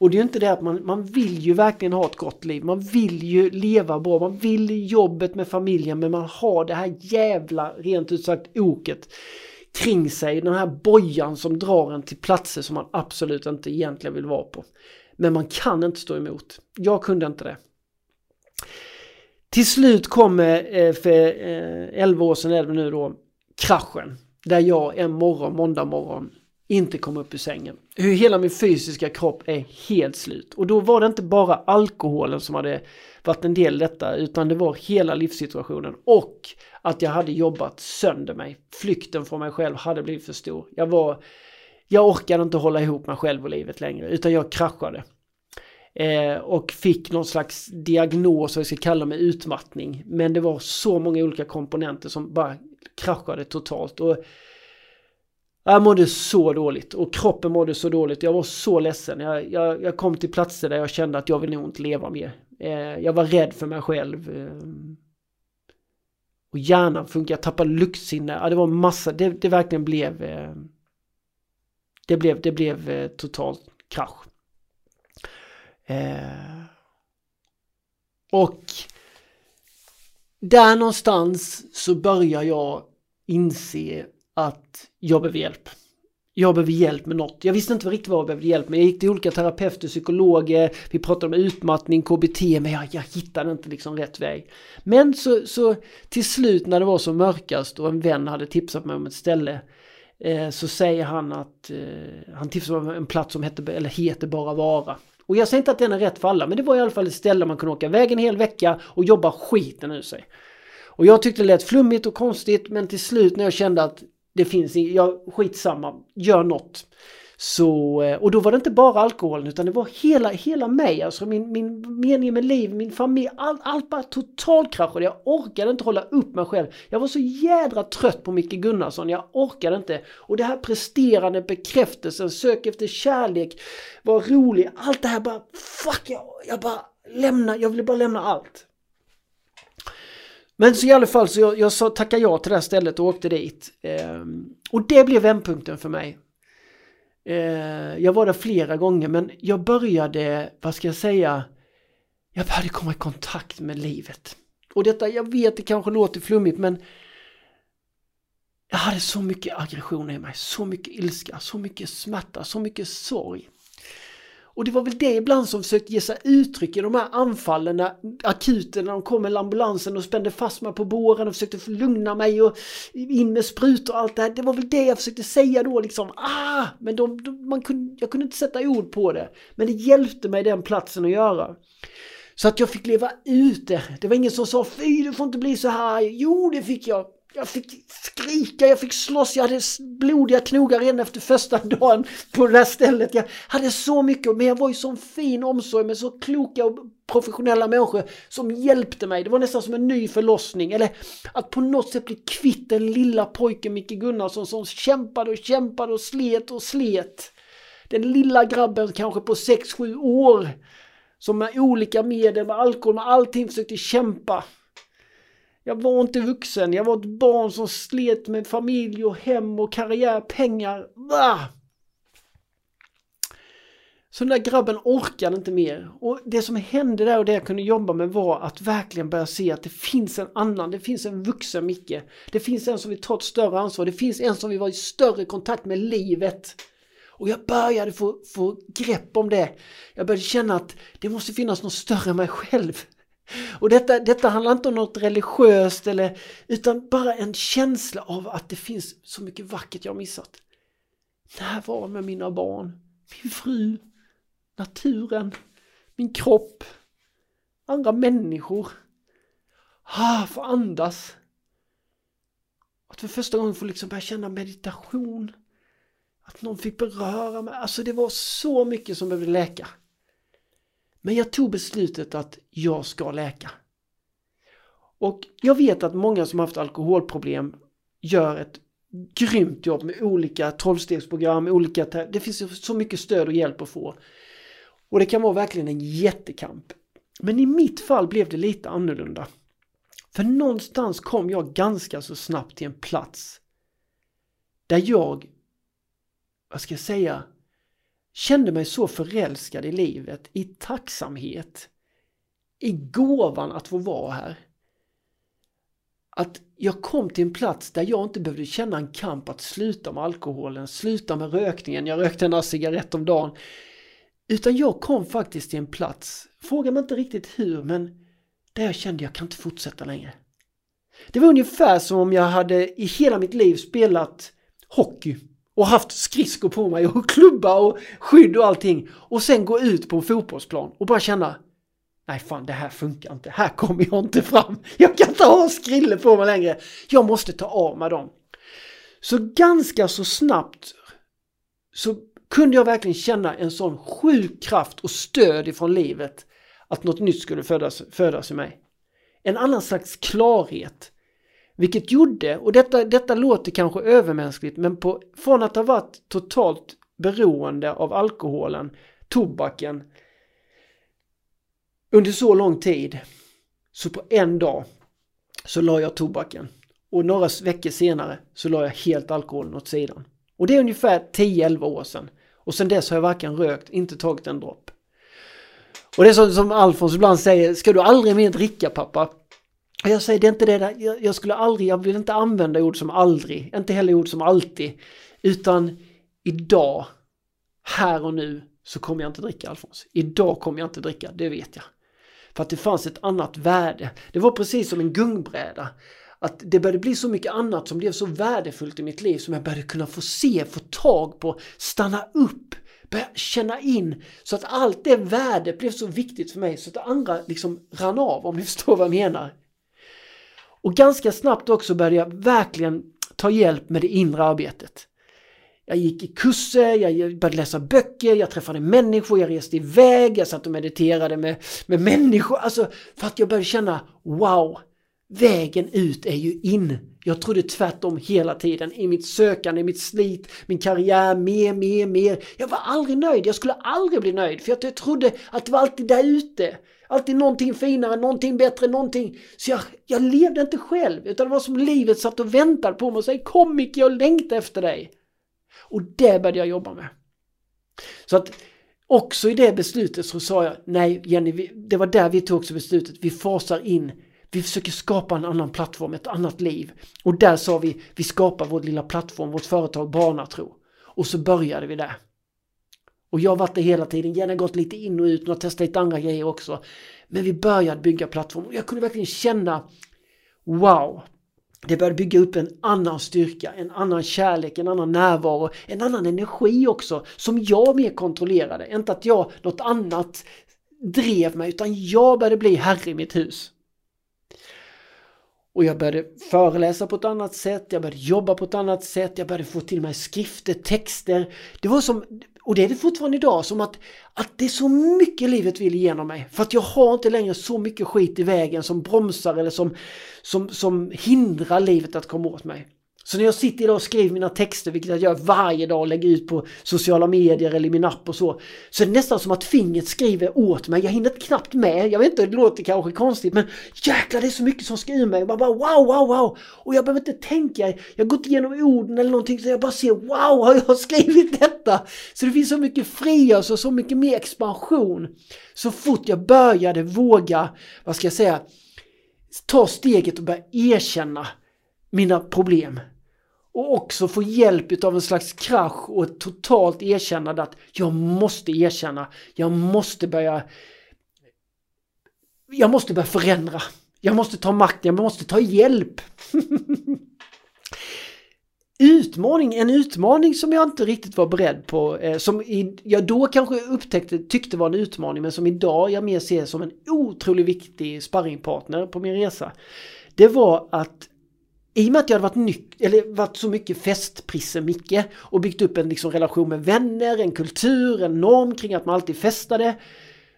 Och det är ju inte det att man, man vill ju verkligen ha ett gott liv. Man vill ju leva bra. Man vill jobbet med familjen men man har det här jävla, rent ut sagt, oket kring sig. Den här bojan som drar en till platser som man absolut inte egentligen vill vara på. Men man kan inte stå emot. Jag kunde inte det. Till slut kommer eh, för eh, 11 år sedan är det nu då kraschen. Där jag en morgon, måndag morgon inte komma upp ur sängen. Hur hela min fysiska kropp är helt slut. Och då var det inte bara alkoholen som hade varit en del i detta utan det var hela livssituationen och att jag hade jobbat sönder mig. Flykten från mig själv hade blivit för stor. Jag var jag orkade inte hålla ihop mig själv och livet längre utan jag kraschade. Eh, och fick någon slags diagnos, vad jag ska kalla mig, utmattning. Men det var så många olika komponenter som bara kraschade totalt. Och jag mådde så dåligt och kroppen mådde så dåligt. Jag var så ledsen. Jag, jag, jag kom till platser där jag kände att jag vill nog inte leva mer. Eh, jag var rädd för mig själv. Eh, och hjärnan funkar, jag tappade luktsinne. Ja, det var massa, det, det verkligen blev... Eh, det blev, det blev eh, totalt krasch. Eh, och där någonstans så börjar jag inse att jag behöver hjälp. Jag behöver hjälp med något. Jag visste inte riktigt vad jag behövde hjälp med. Jag gick till olika terapeuter, psykologer, vi pratade om utmattning, KBT, men jag, jag hittade inte liksom rätt väg. Men så, så till slut när det var som mörkast och en vän hade tipsat mig om ett ställe eh, så säger han att eh, han tipsade om en plats som heter, eller heter Bara Vara. Och jag säger inte att den är rätt för alla, men det var i alla fall ett ställe man kunde åka iväg en hel vecka och jobba skiten ur sig. Och jag tyckte det lät flummigt och konstigt men till slut när jag kände att det finns, jag, skitsamma, gör något. Så, eh, och då var det inte bara alkoholen utan det var hela, hela mig, alltså min, min mening med liv, min familj, allt, allt bara totalkraschade. Jag orkade inte hålla upp mig själv. Jag var så jädra trött på Micke Gunnarsson, jag orkade inte. Och det här presterande, bekräftelsen, sök efter kärlek, var rolig, allt det här bara, fuck, jag, jag bara lämna, jag ville bara lämna allt. Men så i alla fall så jag, jag sa tackade ja till det här stället och åkte dit. Eh, och det blev vändpunkten för mig. Eh, jag var där flera gånger men jag började, vad ska jag säga, jag började komma i kontakt med livet. Och detta, jag vet det kanske låter flummigt men jag hade så mycket aggressioner i mig, så mycket ilska, så mycket smärta, så mycket sorg. Och det var väl det ibland som försökte ge sig uttryck i de här anfallen när akuten, när de kom med ambulansen och spände fast mig på båren och försökte lugna mig och in med sprutor och allt det här. Det var väl det jag försökte säga då liksom. Ah! Men de, de, man kunde, jag kunde inte sätta ord på det. Men det hjälpte mig den platsen att göra. Så att jag fick leva ut det. Det var ingen som sa fy du får inte bli så här. Jo det fick jag. Jag fick skrika, jag fick slåss, jag hade blodiga knogar redan efter första dagen på det där stället. Jag hade så mycket, men jag var ju sån fin omsorg med så kloka och professionella människor som hjälpte mig. Det var nästan som en ny förlossning. Eller att på något sätt bli kvitt den lilla pojken Micke Gunnarsson som kämpade och kämpade och slet och slet. Den lilla grabben kanske på 6-7 år som med olika medel, med alkohol, med allting försökte kämpa. Jag var inte vuxen, jag var ett barn som slet med familj och hem och karriär, pengar. Va? Så den där grabben orkade inte mer. Och det som hände där och det jag kunde jobba med var att verkligen börja se att det finns en annan, det finns en vuxen Micke. Det finns en som vill ta ett större ansvar, det finns en som vill vara i större kontakt med livet. Och jag började få, få grepp om det. Jag började känna att det måste finnas något större än mig själv. Och detta, detta handlar inte om något religiöst eller utan bara en känsla av att det finns så mycket vackert jag missat. Närvaro med mina barn, min fru, naturen, min kropp, andra människor. Ah, få andas. Att för första gången få liksom börja känna meditation. Att någon fick beröra mig. Alltså det var så mycket som behövde läka. Men jag tog beslutet att jag ska läka. Och jag vet att många som haft alkoholproblem gör ett grymt jobb med olika tolvstegsprogram, olika... Det finns så mycket stöd och hjälp att få. Och det kan vara verkligen en jättekamp. Men i mitt fall blev det lite annorlunda. För någonstans kom jag ganska så snabbt till en plats där jag, vad ska jag säga, kände mig så förälskad i livet, i tacksamhet, i gåvan att få vara här. Att jag kom till en plats där jag inte behövde känna en kamp att sluta med alkoholen, sluta med rökningen, jag rökte en cigarett om dagen. Utan jag kom faktiskt till en plats, fråga mig inte riktigt hur, men där jag kände jag kan inte fortsätta längre. Det var ungefär som om jag hade i hela mitt liv spelat hockey och haft skridskor på mig och klubba och skydd och allting och sen gå ut på en fotbollsplan och bara känna Nej fan det här funkar inte, här kommer jag inte fram. Jag kan inte ha skrille på mig längre. Jag måste ta av mig dem. Så ganska så snabbt så kunde jag verkligen känna en sån sjuk kraft och stöd ifrån livet att något nytt skulle födas, födas i mig. En annan slags klarhet vilket gjorde, och detta, detta låter kanske övermänskligt, men på, från att ha varit totalt beroende av alkoholen, tobaken, under så lång tid, så på en dag så la jag tobaken. Och några veckor senare så la jag helt alkoholen åt sidan. Och det är ungefär 10-11 år sedan. Och sedan dess har jag varken rökt, inte tagit en dropp. Och det är så, som Alfons ibland säger, ska du aldrig mer dricka pappa? Jag säger det är inte det där, jag, jag skulle aldrig, jag vill inte använda ord som aldrig, inte heller ord som alltid. Utan idag, här och nu, så kommer jag inte dricka Alfons. Idag kommer jag inte dricka, det vet jag. För att det fanns ett annat värde. Det var precis som en gungbräda. Att det började bli så mycket annat som blev så värdefullt i mitt liv som jag började kunna få se, få tag på, stanna upp, börja känna in. Så att allt det värdet blev så viktigt för mig så att det andra liksom rann av om ni förstår vad jag menar. Och ganska snabbt också började jag verkligen ta hjälp med det inre arbetet. Jag gick i kurser, jag började läsa böcker, jag träffade människor, jag reste iväg, jag satt och mediterade med, med människor. Alltså för att jag började känna wow, vägen ut är ju in. Jag trodde tvärtom hela tiden i mitt sökande, i mitt slit, min karriär, mer, mer, mer. Jag var aldrig nöjd, jag skulle aldrig bli nöjd för jag trodde att det var alltid där ute. Alltid någonting finare, någonting bättre, någonting. Så jag, jag levde inte själv utan det var som livet satt och väntade på mig och sa kom Micke, jag längtar efter dig. Och det började jag jobba med. Så att också i det beslutet så sa jag nej Jenny, det var där vi tog också beslutet. Vi fasar in vi försöker skapa en annan plattform, ett annat liv. Och där sa vi, vi skapar vår lilla plattform, vårt företag Barnatro. Och så började vi där. Och jag har varit det hela tiden, gärna gått lite in och ut och testat lite andra grejer också. Men vi började bygga plattform och jag kunde verkligen känna Wow! Det började bygga upp en annan styrka, en annan kärlek, en annan närvaro, en annan energi också som jag mer kontrollerade. Inte att jag, något annat drev mig utan jag började bli herre i mitt hus. Och jag började föreläsa på ett annat sätt, jag började jobba på ett annat sätt, jag började få till mig skrifter, texter. Det var som, och det är det fortfarande idag, som att, att det är så mycket livet vill igenom mig. För att jag har inte längre så mycket skit i vägen som bromsar eller som, som, som hindrar livet att komma åt mig. Så när jag sitter idag och skriver mina texter, vilket jag gör varje dag och lägger ut på sociala medier eller i min app och så, så är det nästan som att fingret skriver åt mig. Jag hinner knappt med. Jag vet inte, det låter kanske konstigt, men jäklar det är så mycket som ska ur mig. Jag bara wow, wow, wow! Och jag behöver inte tänka. Jag går inte igenom orden eller någonting så jag bara ser wow, har jag skrivit detta? Så det finns så mycket frigörelse och så mycket mer expansion. Så fort jag började våga, vad ska jag säga, ta steget och börja erkänna mina problem. Och också få hjälp av en slags krasch och ett totalt erkännande att jag måste erkänna, jag måste börja jag måste börja förändra. Jag måste ta makten, jag måste ta hjälp. utmaning, en utmaning som jag inte riktigt var beredd på, eh, som jag då kanske upptäckte, tyckte var en utmaning, men som idag jag mer ser som en otroligt viktig sparringpartner på min resa. Det var att i och med att jag hade varit, nyc- eller varit så mycket festprisse Micke och byggt upp en liksom relation med vänner, en kultur, en norm kring att man alltid festade.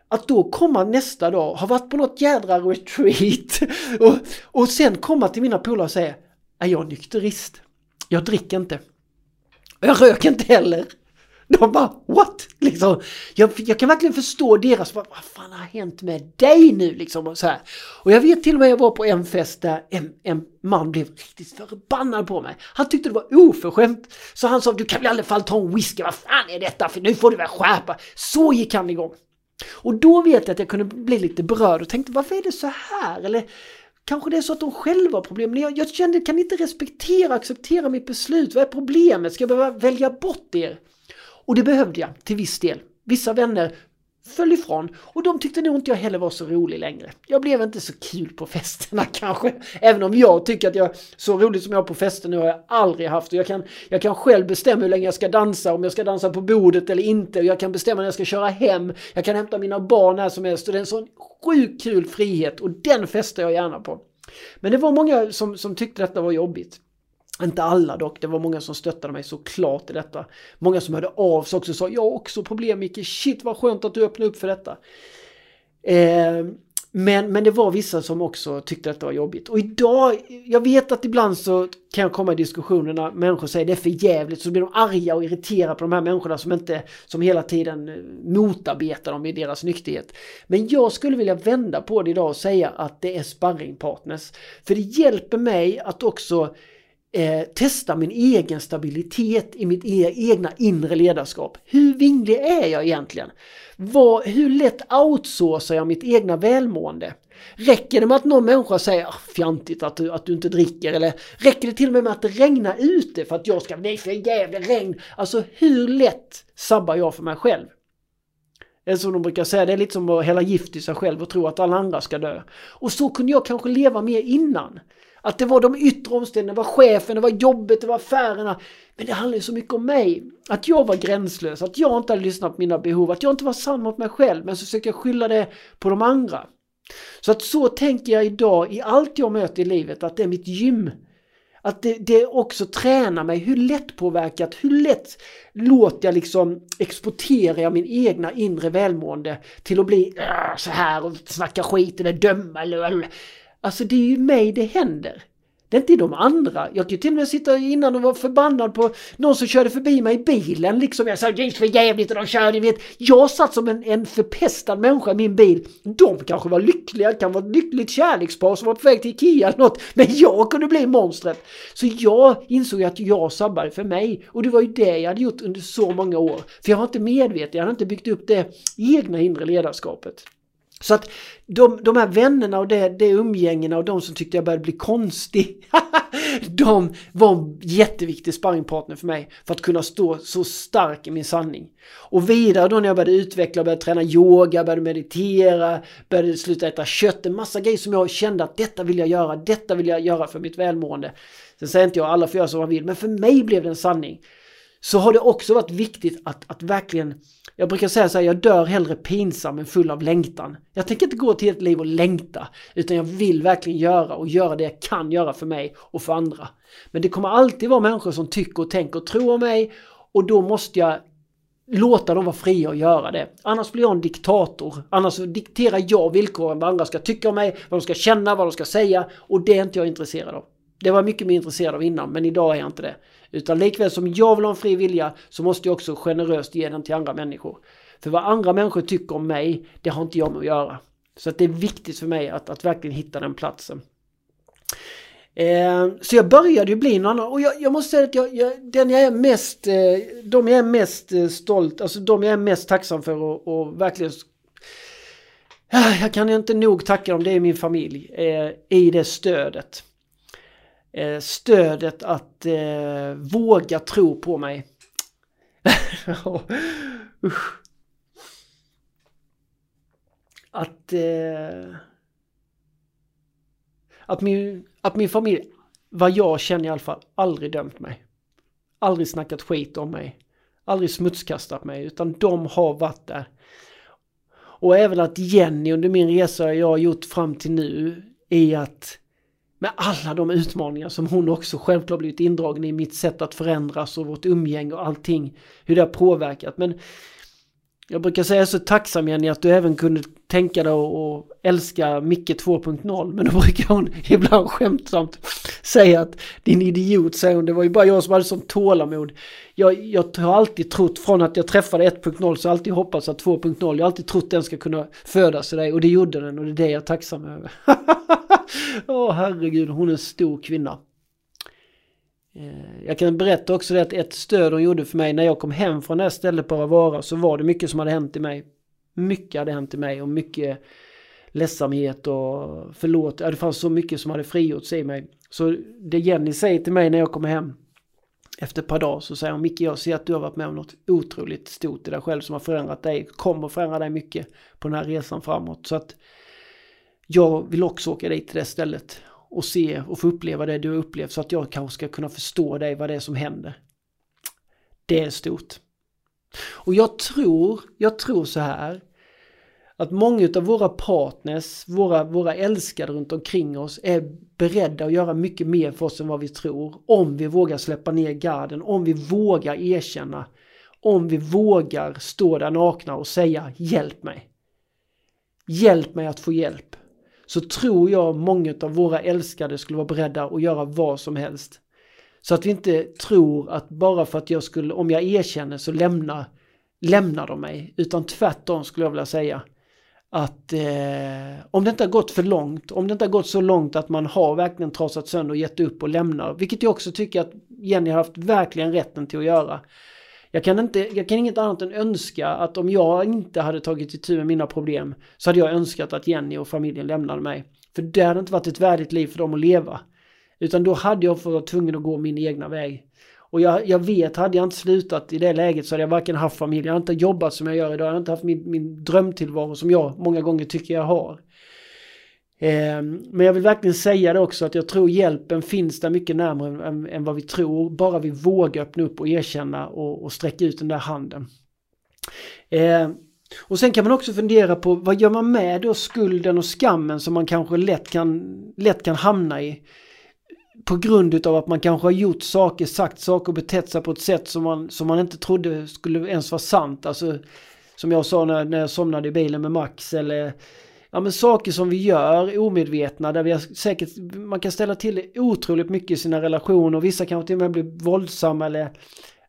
Att då komma nästa dag, ha varit på något jädra retreat och, och sen komma till mina polare och säga är jag nykterist? Jag dricker inte. Jag röker inte heller. De bara what? Liksom, jag, jag kan verkligen förstå deras, vad, vad fan har hänt med dig nu liksom? Och, så här. och jag vet till och med jag var på en fest där en, en man blev riktigt förbannad på mig. Han tyckte det var oförskämt. Så han sa du kan väl i alla fall ta en whisky, vad fan är detta? För nu får du väl skärpa. Så gick han igång. Och då vet jag att jag kunde bli lite berörd och tänkte varför är det så här? Eller Kanske det är så att de själva har problem. Men jag, jag kände, kan inte respektera och acceptera mitt beslut? Vad är problemet? Ska jag behöva välja bort er? Och det behövde jag till viss del. Vissa vänner föll ifrån och de tyckte nog inte jag heller var så rolig längre. Jag blev inte så kul på festerna kanske. Även om jag tycker att jag så roligt som jag har på fester nu har jag aldrig haft. Och jag, kan, jag kan själv bestämma hur länge jag ska dansa, om jag ska dansa på bordet eller inte. Och jag kan bestämma när jag ska köra hem. Jag kan hämta mina barn när som helst. Och det är en sån sjukt kul frihet och den festar jag gärna på. Men det var många som, som tyckte detta var jobbigt. Inte alla dock, det var många som stöttade mig såklart i detta. Många som hörde av sig också och sa jag har också problem Micke, shit vad skönt att du öppnade upp för detta. Eh, men, men det var vissa som också tyckte att det var jobbigt. Och idag, jag vet att ibland så kan jag komma i diskussioner när människor säger det är för jävligt så blir de arga och irriterade på de här människorna som inte, som hela tiden eh, motarbetar dem i deras nykterhet. Men jag skulle vilja vända på det idag och säga att det är sparringpartners. För det hjälper mig att också eh, testa min egen stabilitet i mitt e egna inre ledarskap. Hur vinglig är jag egentligen? Var, hur lätt outsourcar jag mitt egna välmående? Räcker det med att någon människa säger ah, fjantigt att du, att du inte dricker eller räcker det till och med med att det regnar ute för att jag ska, nej för jävla regn. Alltså hur lätt sabbar jag för mig själv? Eller som de brukar säga, det är lite som att hälla gift i sig själv och tro att alla andra ska dö. Och så kunde jag kanske leva mer innan. Att det var de yttre omständigheterna, det var chefen, det var jobbet, det var affärerna. Men det handlade ju så mycket om mig. Att jag var gränslös, att jag inte hade lyssnat på mina behov, att jag inte var sann mot mig själv. Men så försökte jag skylla det på de andra. Så att så tänker jag idag i allt jag möter i livet, att det är mitt gym. Att det, det också tränar mig. Hur lätt påverkat, hur lätt låter jag liksom exportera jag min egna inre välmående till att bli äh, så här och snacka skit eller döma eller... Alltså det är ju mig det händer. Det är inte de andra. Jag kan ju till och med sitta innan och vara förbannad på någon som körde förbi mig i bilen. Liksom jag sa det är för jävligt och de körde. Vet. Jag satt som en, en förpestad människa i min bil. De kanske var lyckliga, det kan vara ett lyckligt kärlekspar som var på väg till Ikea eller något. Men jag kunde bli monstret. Så jag insåg att jag sabbade för mig. Och det var ju det jag hade gjort under så många år. För jag var inte medveten, jag hade inte byggt upp det egna inre ledarskapet. Så att de, de här vännerna och det, det umgängena och de som tyckte jag började bli konstig. de var en jätteviktig sparringpartner för mig för att kunna stå så stark i min sanning. Och vidare då när jag började utveckla, började träna yoga, började meditera, började sluta äta kött. En massa grejer som jag kände att detta vill jag göra, detta vill jag göra för mitt välmående. Sen säger inte jag alla får göra som man vill, men för mig blev det en sanning. Så har det också varit viktigt att, att verkligen jag brukar säga så här, jag dör hellre pinsam än full av längtan. Jag tänker inte gå till ett liv och längta, utan jag vill verkligen göra och göra det jag kan göra för mig och för andra. Men det kommer alltid vara människor som tycker och tänker och tror om mig och då måste jag låta dem vara fria att göra det. Annars blir jag en diktator. Annars dikterar jag villkoren vad andra ska tycka om mig, vad de ska känna, vad de ska säga och det är inte jag intresserad av. Det var jag mycket mer intresserad av innan, men idag är jag inte det. Utan likväl som jag vill ha en fri vilja så måste jag också generöst ge den till andra människor. För vad andra människor tycker om mig, det har inte jag med att göra. Så att det är viktigt för mig att, att verkligen hitta den platsen. Eh, så jag började ju bli någon annan och jag, jag måste säga att jag, jag, den jag är mest, eh, de jag är mest eh, stolt, alltså de jag är mest tacksam för och, och verkligen ah, jag kan inte nog tacka dem, det är min familj, eh, i det stödet. Eh, stödet att eh, våga tro på mig. att, eh, att, min, att min familj, vad jag känner i alla fall, aldrig dömt mig. Aldrig snackat skit om mig. Aldrig smutskastat mig, utan de har varit där. Och även att Jenny under min resa jag har gjort fram till nu är att med alla de utmaningar som hon också självklart blivit indragen i mitt sätt att förändras och vårt umgänge och allting. Hur det har påverkat. Men jag brukar säga så tacksam Jenny att du även kunde tänka dig att älska Micke 2.0 men då brukar hon ibland skämtsamt säga att din idiot säger hon, det var ju bara jag som hade sånt tålamod. Jag, jag har alltid trott från att jag träffade 1.0 så har jag alltid hoppats att 2.0, jag har alltid trott den ska kunna födas i dig och det gjorde den och det är det jag är tacksam över. Åh oh, herregud, hon är en stor kvinna. Eh, jag kan berätta också det att ett stöd hon gjorde för mig när jag kom hem från det här stället på Ravara så var det mycket som hade hänt i mig. Mycket hade hänt i mig och mycket ledsamhet och förlåt. Ja, det fanns så mycket som hade frigjorts i mig. Så det Jenny säger till mig när jag kommer hem efter ett par dagar så säger hon Micke jag ser att du har varit med om något otroligt stort i dig själv som har förändrat dig, kommer förändra dig mycket på den här resan framåt. Så att jag vill också åka dit till det stället och se och få uppleva det du har upplevt så att jag kanske ska kunna förstå dig vad det är som händer. Det är stort. Och jag tror, jag tror så här att många av våra partners, våra, våra älskade runt omkring oss är beredda att göra mycket mer för oss än vad vi tror. Om vi vågar släppa ner garden, om vi vågar erkänna, om vi vågar stå där nakna och säga hjälp mig. Hjälp mig att få hjälp så tror jag många av våra älskade skulle vara beredda att göra vad som helst. Så att vi inte tror att bara för att jag skulle, om jag erkänner så lämnar, lämnar de mig. Utan tvärtom skulle jag vilja säga. Att eh, om det inte har gått för långt, om det inte har gått så långt att man har verkligen trasat sönder och gett upp och lämnar. Vilket jag också tycker att Jenny har haft verkligen rätten till att göra. Jag kan, inte, jag kan inget annat än önska att om jag inte hade tagit itu med mina problem så hade jag önskat att Jenny och familjen lämnade mig. För det hade inte varit ett värdigt liv för dem att leva. Utan då hade jag varit tvungen att gå min egna väg. Och jag, jag vet, hade jag inte slutat i det läget så hade jag varken haft familj, jag hade inte jobbat som jag gör idag, jag hade inte haft min, min drömtillvaro som jag många gånger tycker jag har. Ehm, men jag vill verkligen säga det också att jag tror hjälpen finns där mycket närmare än, än vad vi tror. Bara vi vågar öppna upp och erkänna och, och sträcka ut den där handen. Ehm, och sen kan man också fundera på vad gör man med då skulden och skammen som man kanske lätt kan, lätt kan hamna i. på grund utav att man kanske har gjort saker, sagt saker och betett sig på ett sätt som man, som man inte trodde skulle ens vara sant. Alltså som jag sa när, när jag somnade i bilen med Max eller ja, men saker som vi gör omedvetna där vi har säkert, man kan ställa till otroligt mycket i sina relationer. Vissa kanske till och med blir våldsamma eller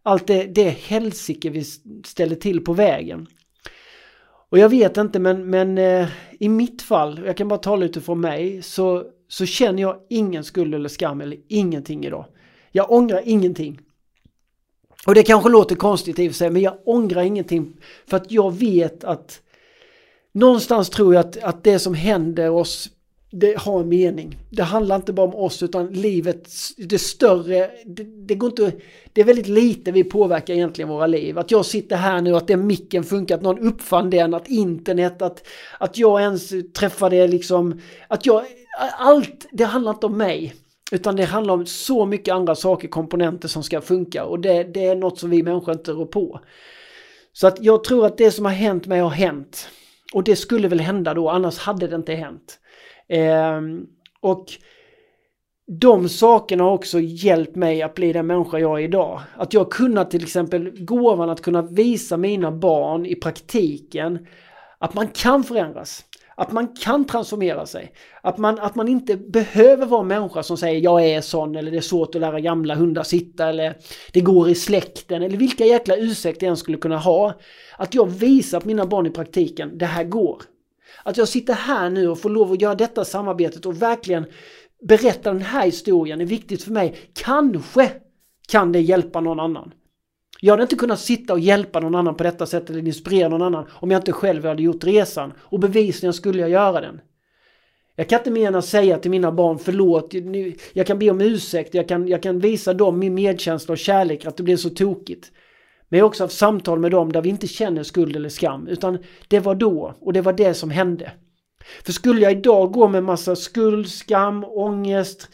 allt det, det helsike vi ställer till på vägen. Och jag vet inte men, men eh, i mitt fall, jag kan bara tala utifrån mig, så, så känner jag ingen skuld eller skam eller ingenting idag. Jag ångrar ingenting. Och det kanske låter konstigt i och för sig, men jag ångrar ingenting. För att jag vet att någonstans tror jag att, att det som händer oss det har en mening. Det handlar inte bara om oss utan livet, det större, det, det, går inte, det är väldigt lite vi påverkar egentligen våra liv. Att jag sitter här nu, att den micken funkar, att någon uppfann den, att internet, att, att jag ens träffade liksom, att jag, allt, det handlar inte om mig. Utan det handlar om så mycket andra saker, komponenter som ska funka och det, det är något som vi människor inte rår på. Så att jag tror att det som har hänt mig har hänt. Och det skulle väl hända då, annars hade det inte hänt. Eh, och de sakerna har också hjälpt mig att bli den människa jag är idag. Att jag kunnat till exempel gåvan att kunna visa mina barn i praktiken att man kan förändras. Att man kan transformera sig. Att man, att man inte behöver vara en människa som säger jag är sån eller det är svårt att lära gamla hundar sitta eller det går i släkten eller vilka jäkla ursäkter jag än skulle kunna ha. Att jag visar på mina barn i praktiken, det här går. Att jag sitter här nu och får lov att göra detta samarbetet och verkligen berätta den här historien är viktigt för mig. Kanske kan det hjälpa någon annan. Jag hade inte kunnat sitta och hjälpa någon annan på detta sätt eller inspirera någon annan om jag inte själv hade gjort resan. Och bevisligen skulle jag göra den. Jag kan inte mer än att säga till mina barn förlåt, jag kan be om ursäkt, jag kan, jag kan visa dem min medkänsla och kärlek att det blev så tokigt. Men jag har också haft samtal med dem där vi inte känner skuld eller skam, utan det var då och det var det som hände. För skulle jag idag gå med massa skuld, skam, ångest,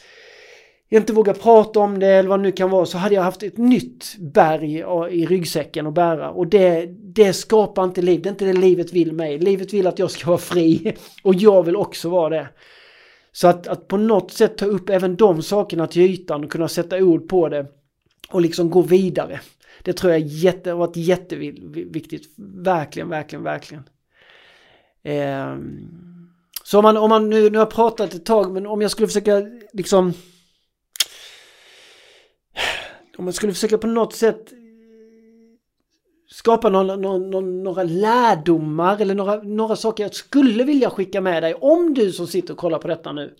inte vågar prata om det eller vad det nu kan vara så hade jag haft ett nytt berg i ryggsäcken att bära och det, det skapar inte liv, det är inte det livet vill mig. Livet vill att jag ska vara fri och jag vill också vara det. Så att, att på något sätt ta upp även de sakerna till ytan och kunna sätta ord på det och liksom gå vidare. Det tror jag jätte, har varit jätteviktigt. Verkligen, verkligen, verkligen. Eh, så om man, om man nu, nu har jag pratat ett tag, men om jag skulle försöka liksom... Om man skulle försöka på något sätt eh, skapa några, några, några lärdomar eller några, några saker jag skulle vilja skicka med dig om du som sitter och kollar på detta nu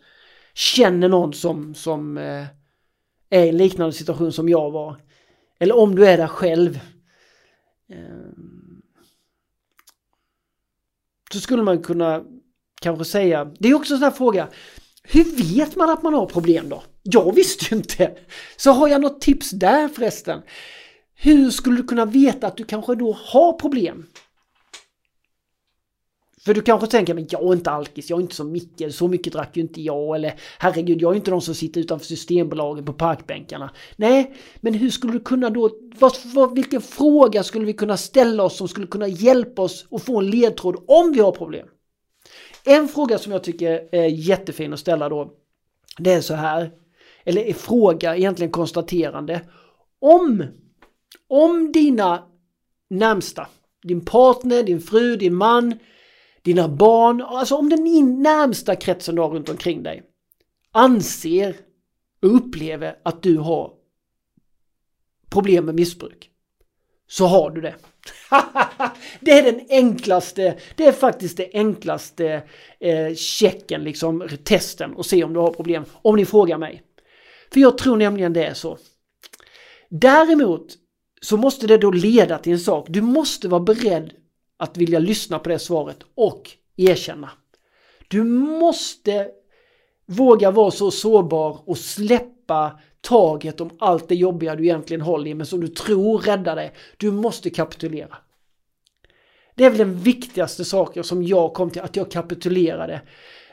känner någon som, som eh, är i en liknande situation som jag var. Eller om du är där själv. Eh, så skulle man kunna kanske säga, det är också en sån här fråga, hur vet man att man har problem då? Jag visste ju inte. Så har jag något tips där förresten? Hur skulle du kunna veta att du kanske då har problem? För du kanske tänker, men jag är inte alkis, jag är inte som Micke, så mycket drack ju inte jag. Eller herregud, jag är inte de som sitter utanför Systembolaget på parkbänkarna. Nej, men hur skulle du kunna då, vad, vad, vilken fråga skulle vi kunna ställa oss som skulle kunna hjälpa oss att få en ledtråd om vi har problem? En fråga som jag tycker är jättefin att ställa då, det är så här, eller fråga, egentligen konstaterande. Om, om dina närmsta, din partner, din fru, din man, dina barn, alltså om den närmsta kretsen du har runt omkring dig anser och upplever att du har problem med missbruk så har du det. det är den enklaste, det är faktiskt det enklaste eh, checken, liksom testen och se om du har problem. Om ni frågar mig. För jag tror nämligen det är så. Däremot så måste det då leda till en sak. Du måste vara beredd att vilja lyssna på det svaret och erkänna. Du måste våga vara så sårbar och släppa taget om allt det jobbiga du egentligen håller i men som du tror räddar dig. Du måste kapitulera. Det är väl den viktigaste saken som jag kom till, att jag kapitulerade.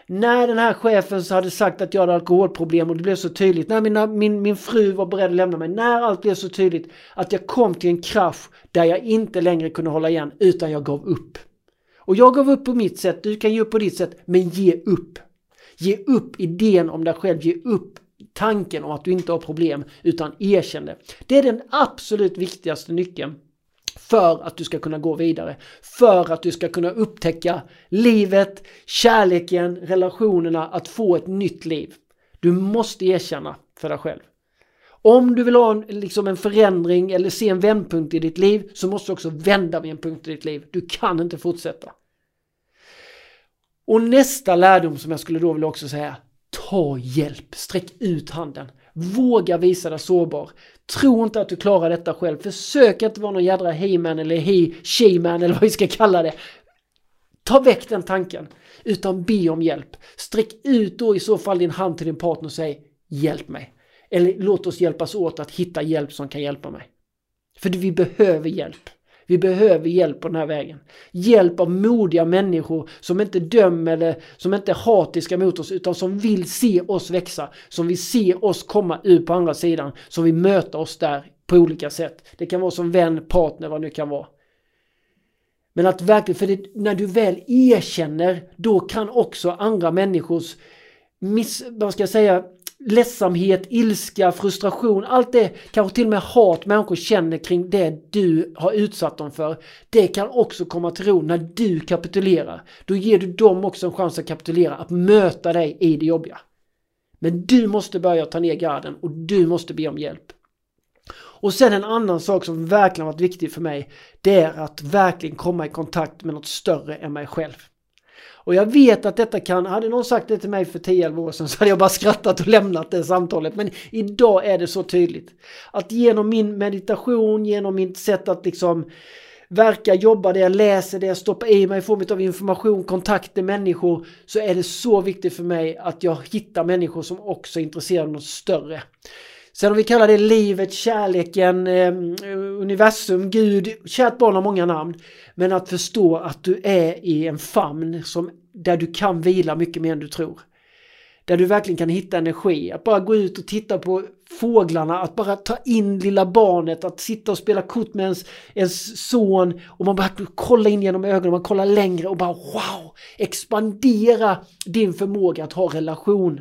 När den här chefen hade sagt att jag hade alkoholproblem och det blev så tydligt, när mina, min, min fru var beredd att lämna mig, när allt blev så tydligt att jag kom till en krasch där jag inte längre kunde hålla igen utan jag gav upp. Och jag gav upp på mitt sätt, du kan ge upp på ditt sätt, men ge upp. Ge upp idén om dig själv, ge upp tanken om att du inte har problem utan erkänn det. Det är den absolut viktigaste nyckeln för att du ska kunna gå vidare. För att du ska kunna upptäcka livet, kärleken, relationerna, att få ett nytt liv. Du måste erkänna för dig själv. Om du vill ha en, liksom en förändring eller se en vändpunkt i ditt liv så måste du också vända vid en punkt i ditt liv. Du kan inte fortsätta. Och nästa lärdom som jag skulle då vilja också säga. Ta hjälp, sträck ut handen. Våga visa dig sårbar. Tro inte att du klarar detta själv. Försök inte vara någon jädra he-man eller he-she-man eller vad vi ska kalla det. Ta väck den tanken. Utan be om hjälp. Sträck ut då i så fall din hand till din partner och säg Hjälp mig. Eller låt oss hjälpas åt att hitta hjälp som kan hjälpa mig. För vi behöver hjälp. Vi behöver hjälp på den här vägen. Hjälp av modiga människor som inte dömer eller som inte är hatiska mot oss utan som vill se oss växa. Som vill se oss komma ut på andra sidan. Som vill möta oss där på olika sätt. Det kan vara som vän, partner, vad det nu kan vara. Men att verkligen, för det, när du väl erkänner, då kan också andra människors miss, vad ska jag säga, ledsamhet, ilska, frustration, allt det, kanske till och med hat människor känner kring det du har utsatt dem för. Det kan också komma till ro när du kapitulerar. Då ger du dem också en chans att kapitulera, att möta dig i det jobbiga. Men du måste börja ta ner garden och du måste be om hjälp. Och sen en annan sak som verkligen varit viktig för mig, det är att verkligen komma i kontakt med något större än mig själv. Och jag vet att detta kan, hade någon sagt det till mig för 10-11 år sedan så hade jag bara skrattat och lämnat det samtalet. Men idag är det så tydligt. Att genom min meditation, genom mitt sätt att liksom verka, jobba det jag läser, det jag stoppar i mig i form av information, kontakter, människor så är det så viktigt för mig att jag hittar människor som också är intresserade av något större. Sen om vi kallar det livet, kärleken, eh, universum, Gud, kärt barn har många namn. Men att förstå att du är i en famn som, där du kan vila mycket mer än du tror. Där du verkligen kan hitta energi. Att bara gå ut och titta på fåglarna, att bara ta in lilla barnet, att sitta och spela kort med ens, ens son och man bara kolla in genom ögonen, man kollar längre och bara wow! Expandera din förmåga att ha relation.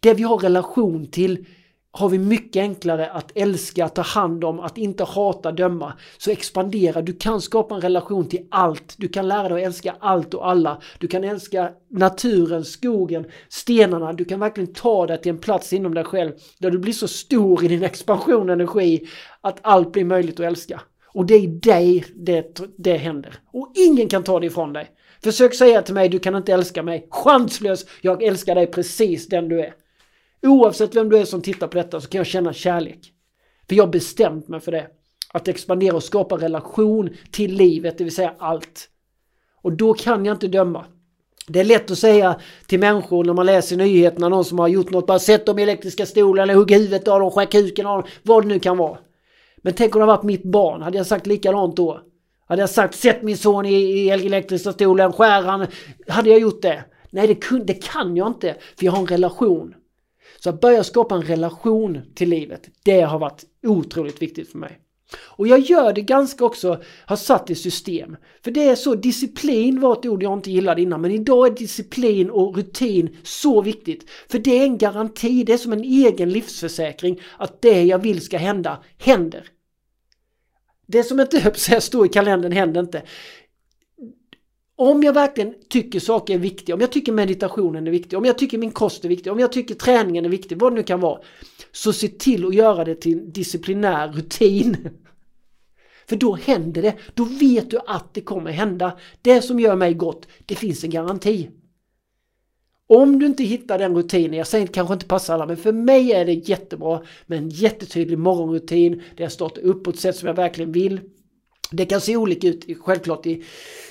Det vi har relation till har vi mycket enklare att älska, ta hand om, att inte hata, döma. Så expandera, du kan skapa en relation till allt. Du kan lära dig att älska allt och alla. Du kan älska naturen, skogen, stenarna. Du kan verkligen ta dig till en plats inom dig själv där du blir så stor i din expansion och energi att allt blir möjligt att älska. Och det är i dig det, det händer. Och ingen kan ta det ifrån dig. Försök säga till mig, du kan inte älska mig. Chanslös! Jag älskar dig precis den du är. Oavsett vem du är som tittar på detta så kan jag känna kärlek. För jag har bestämt mig för det. Att expandera och skapa relation till livet, det vill säga allt. Och då kan jag inte döma. Det är lätt att säga till människor när man läser nyheterna, någon som har gjort något, bara sätt dem i elektriska stolar eller hugg huvudet av dem, skär kuken av dem, vad det nu kan vara. Men tänk om det varit mitt barn, hade jag sagt likadant då? Hade jag sagt sätt min son i, i elektriska stolen, skär han, hade jag gjort det? Nej, det, kun, det kan jag inte, för jag har en relation. Så att börja skapa en relation till livet, det har varit otroligt viktigt för mig. Och jag gör det ganska också, har satt i system. För det är så, disciplin var ett ord jag inte gillade innan, men idag är disciplin och rutin så viktigt. För det är en garanti, det är som en egen livsförsäkring att det jag vill ska hända, händer. Det som inte står i kalendern händer inte. Om jag verkligen tycker saker är viktiga, om jag tycker meditationen är viktig, om jag tycker min kost är viktig, om jag tycker träningen är viktig, vad det nu kan vara. Så se till att göra det till disciplinär rutin. För då händer det, då vet du att det kommer hända. Det som gör mig gott, det finns en garanti. Om du inte hittar den rutinen, jag säger kanske inte passar alla, men för mig är det jättebra med en jättetydlig morgonrutin där jag startar upp på ett sätt som jag verkligen vill. Det kan se olika ut självklart i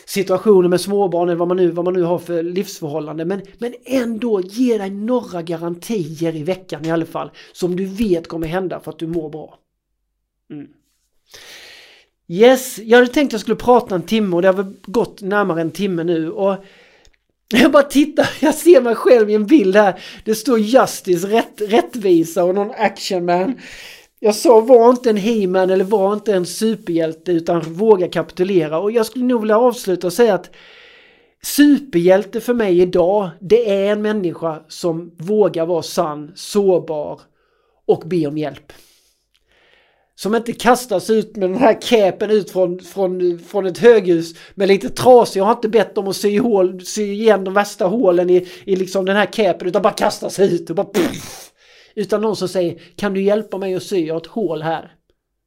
situationer med småbarn eller vad man nu, vad man nu har för livsförhållande. Men, men ändå ge dig några garantier i veckan i alla fall. Som du vet kommer hända för att du mår bra. Mm. Yes, jag hade tänkt jag skulle prata en timme och det har väl gått närmare en timme nu. Och jag bara tittar, jag ser mig själv i en bild här. Det står Justice, rätt, rättvisa och någon actionman. Jag sa var inte en He-Man eller var inte en superhjälte utan våga kapitulera. Och jag skulle nog vilja avsluta och säga att Superhjälte för mig idag, det är en människa som vågar vara sann, sårbar och be om hjälp. Som inte kastas ut med den här käpen ut från, från, från ett höghus med lite trasig. Jag har inte bett dem att sy, hål, sy igen de värsta hålen i, i liksom den här käpen utan bara kastas ut och bara puff. Utan någon som säger kan du hjälpa mig att sy? Jag har ett hål här.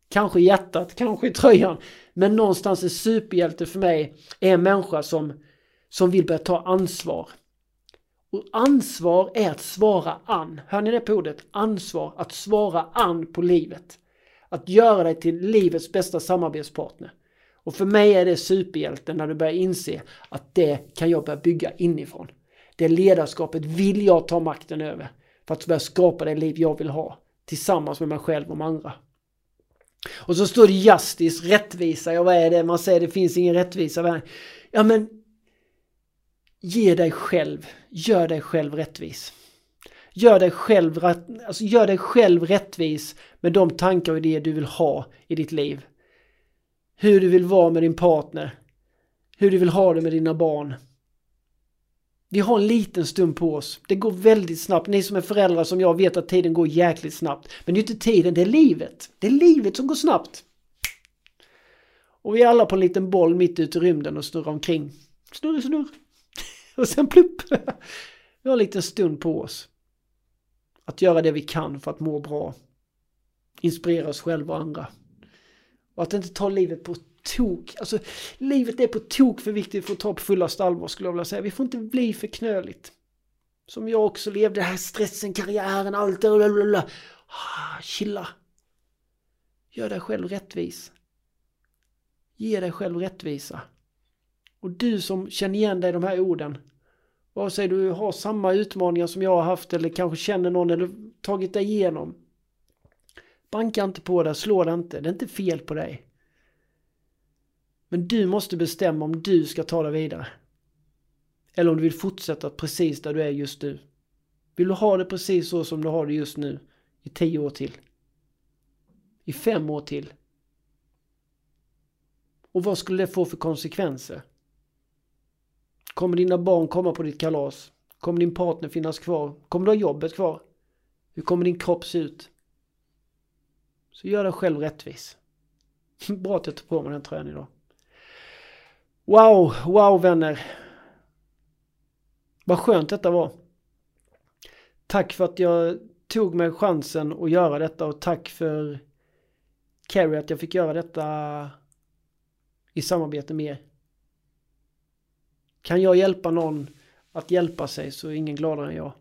Kanske i hjärtat, kanske i tröjan. Men någonstans är superhjälte för mig är en människa som, som vill börja ta ansvar. Och ansvar är att svara an. Hör ni det på ordet? Ansvar, att svara an på livet. Att göra dig till livets bästa samarbetspartner. Och för mig är det superhjälten när du börjar inse att det kan jag börja bygga inifrån. Det ledarskapet vill jag ta makten över för att börja skapa det liv jag vill ha tillsammans med mig själv och med andra. Och så står det justice, rättvisa. Ja, vad är det? Man säger det finns ingen rättvisa. Ja, men ge dig själv, gör dig själv rättvis. Gör dig själv, alltså gör dig själv rättvis med de tankar och idéer du vill ha i ditt liv. Hur du vill vara med din partner. Hur du vill ha det med dina barn. Vi har en liten stund på oss. Det går väldigt snabbt. Ni som är föräldrar som jag vet att tiden går jäkligt snabbt. Men det är inte tiden, det är livet. Det är livet som går snabbt. Och vi är alla på en liten boll mitt ute i rymden och snurrar omkring. Snurr, snurr. Och sen plupp. Vi har en liten stund på oss. Att göra det vi kan för att må bra. Inspirera oss själva och andra. Och att inte ta livet på tok, alltså livet är på tok för viktigt för att ta på fullaste allvar skulle jag vilja säga. Vi får inte bli för knöligt. Som jag också levde, den här stressen, karriären, allt det, där. Ah, chilla. Gör dig själv rättvis. Ge dig själv rättvisa. Och du som känner igen dig i de här orden. Vare sig du har samma utmaningar som jag har haft eller kanske känner någon eller tagit dig igenom. Banka inte på det, slå det inte. Det är inte fel på dig. Men du måste bestämma om du ska ta dig vidare. Eller om du vill fortsätta precis där du är just nu. Vill du ha det precis så som du har det just nu i tio år till? I fem år till? Och vad skulle det få för konsekvenser? Kommer dina barn komma på ditt kalas? Kommer din partner finnas kvar? Kommer du ha jobbet kvar? Hur kommer din kropp se ut? Så gör dig själv rättvis. Bra att jag tog på mig den tröjan idag. Wow, wow vänner. Vad skönt detta var. Tack för att jag tog mig chansen att göra detta och tack för Carrie att jag fick göra detta i samarbete med er. Kan jag hjälpa någon att hjälpa sig så är ingen gladare än jag.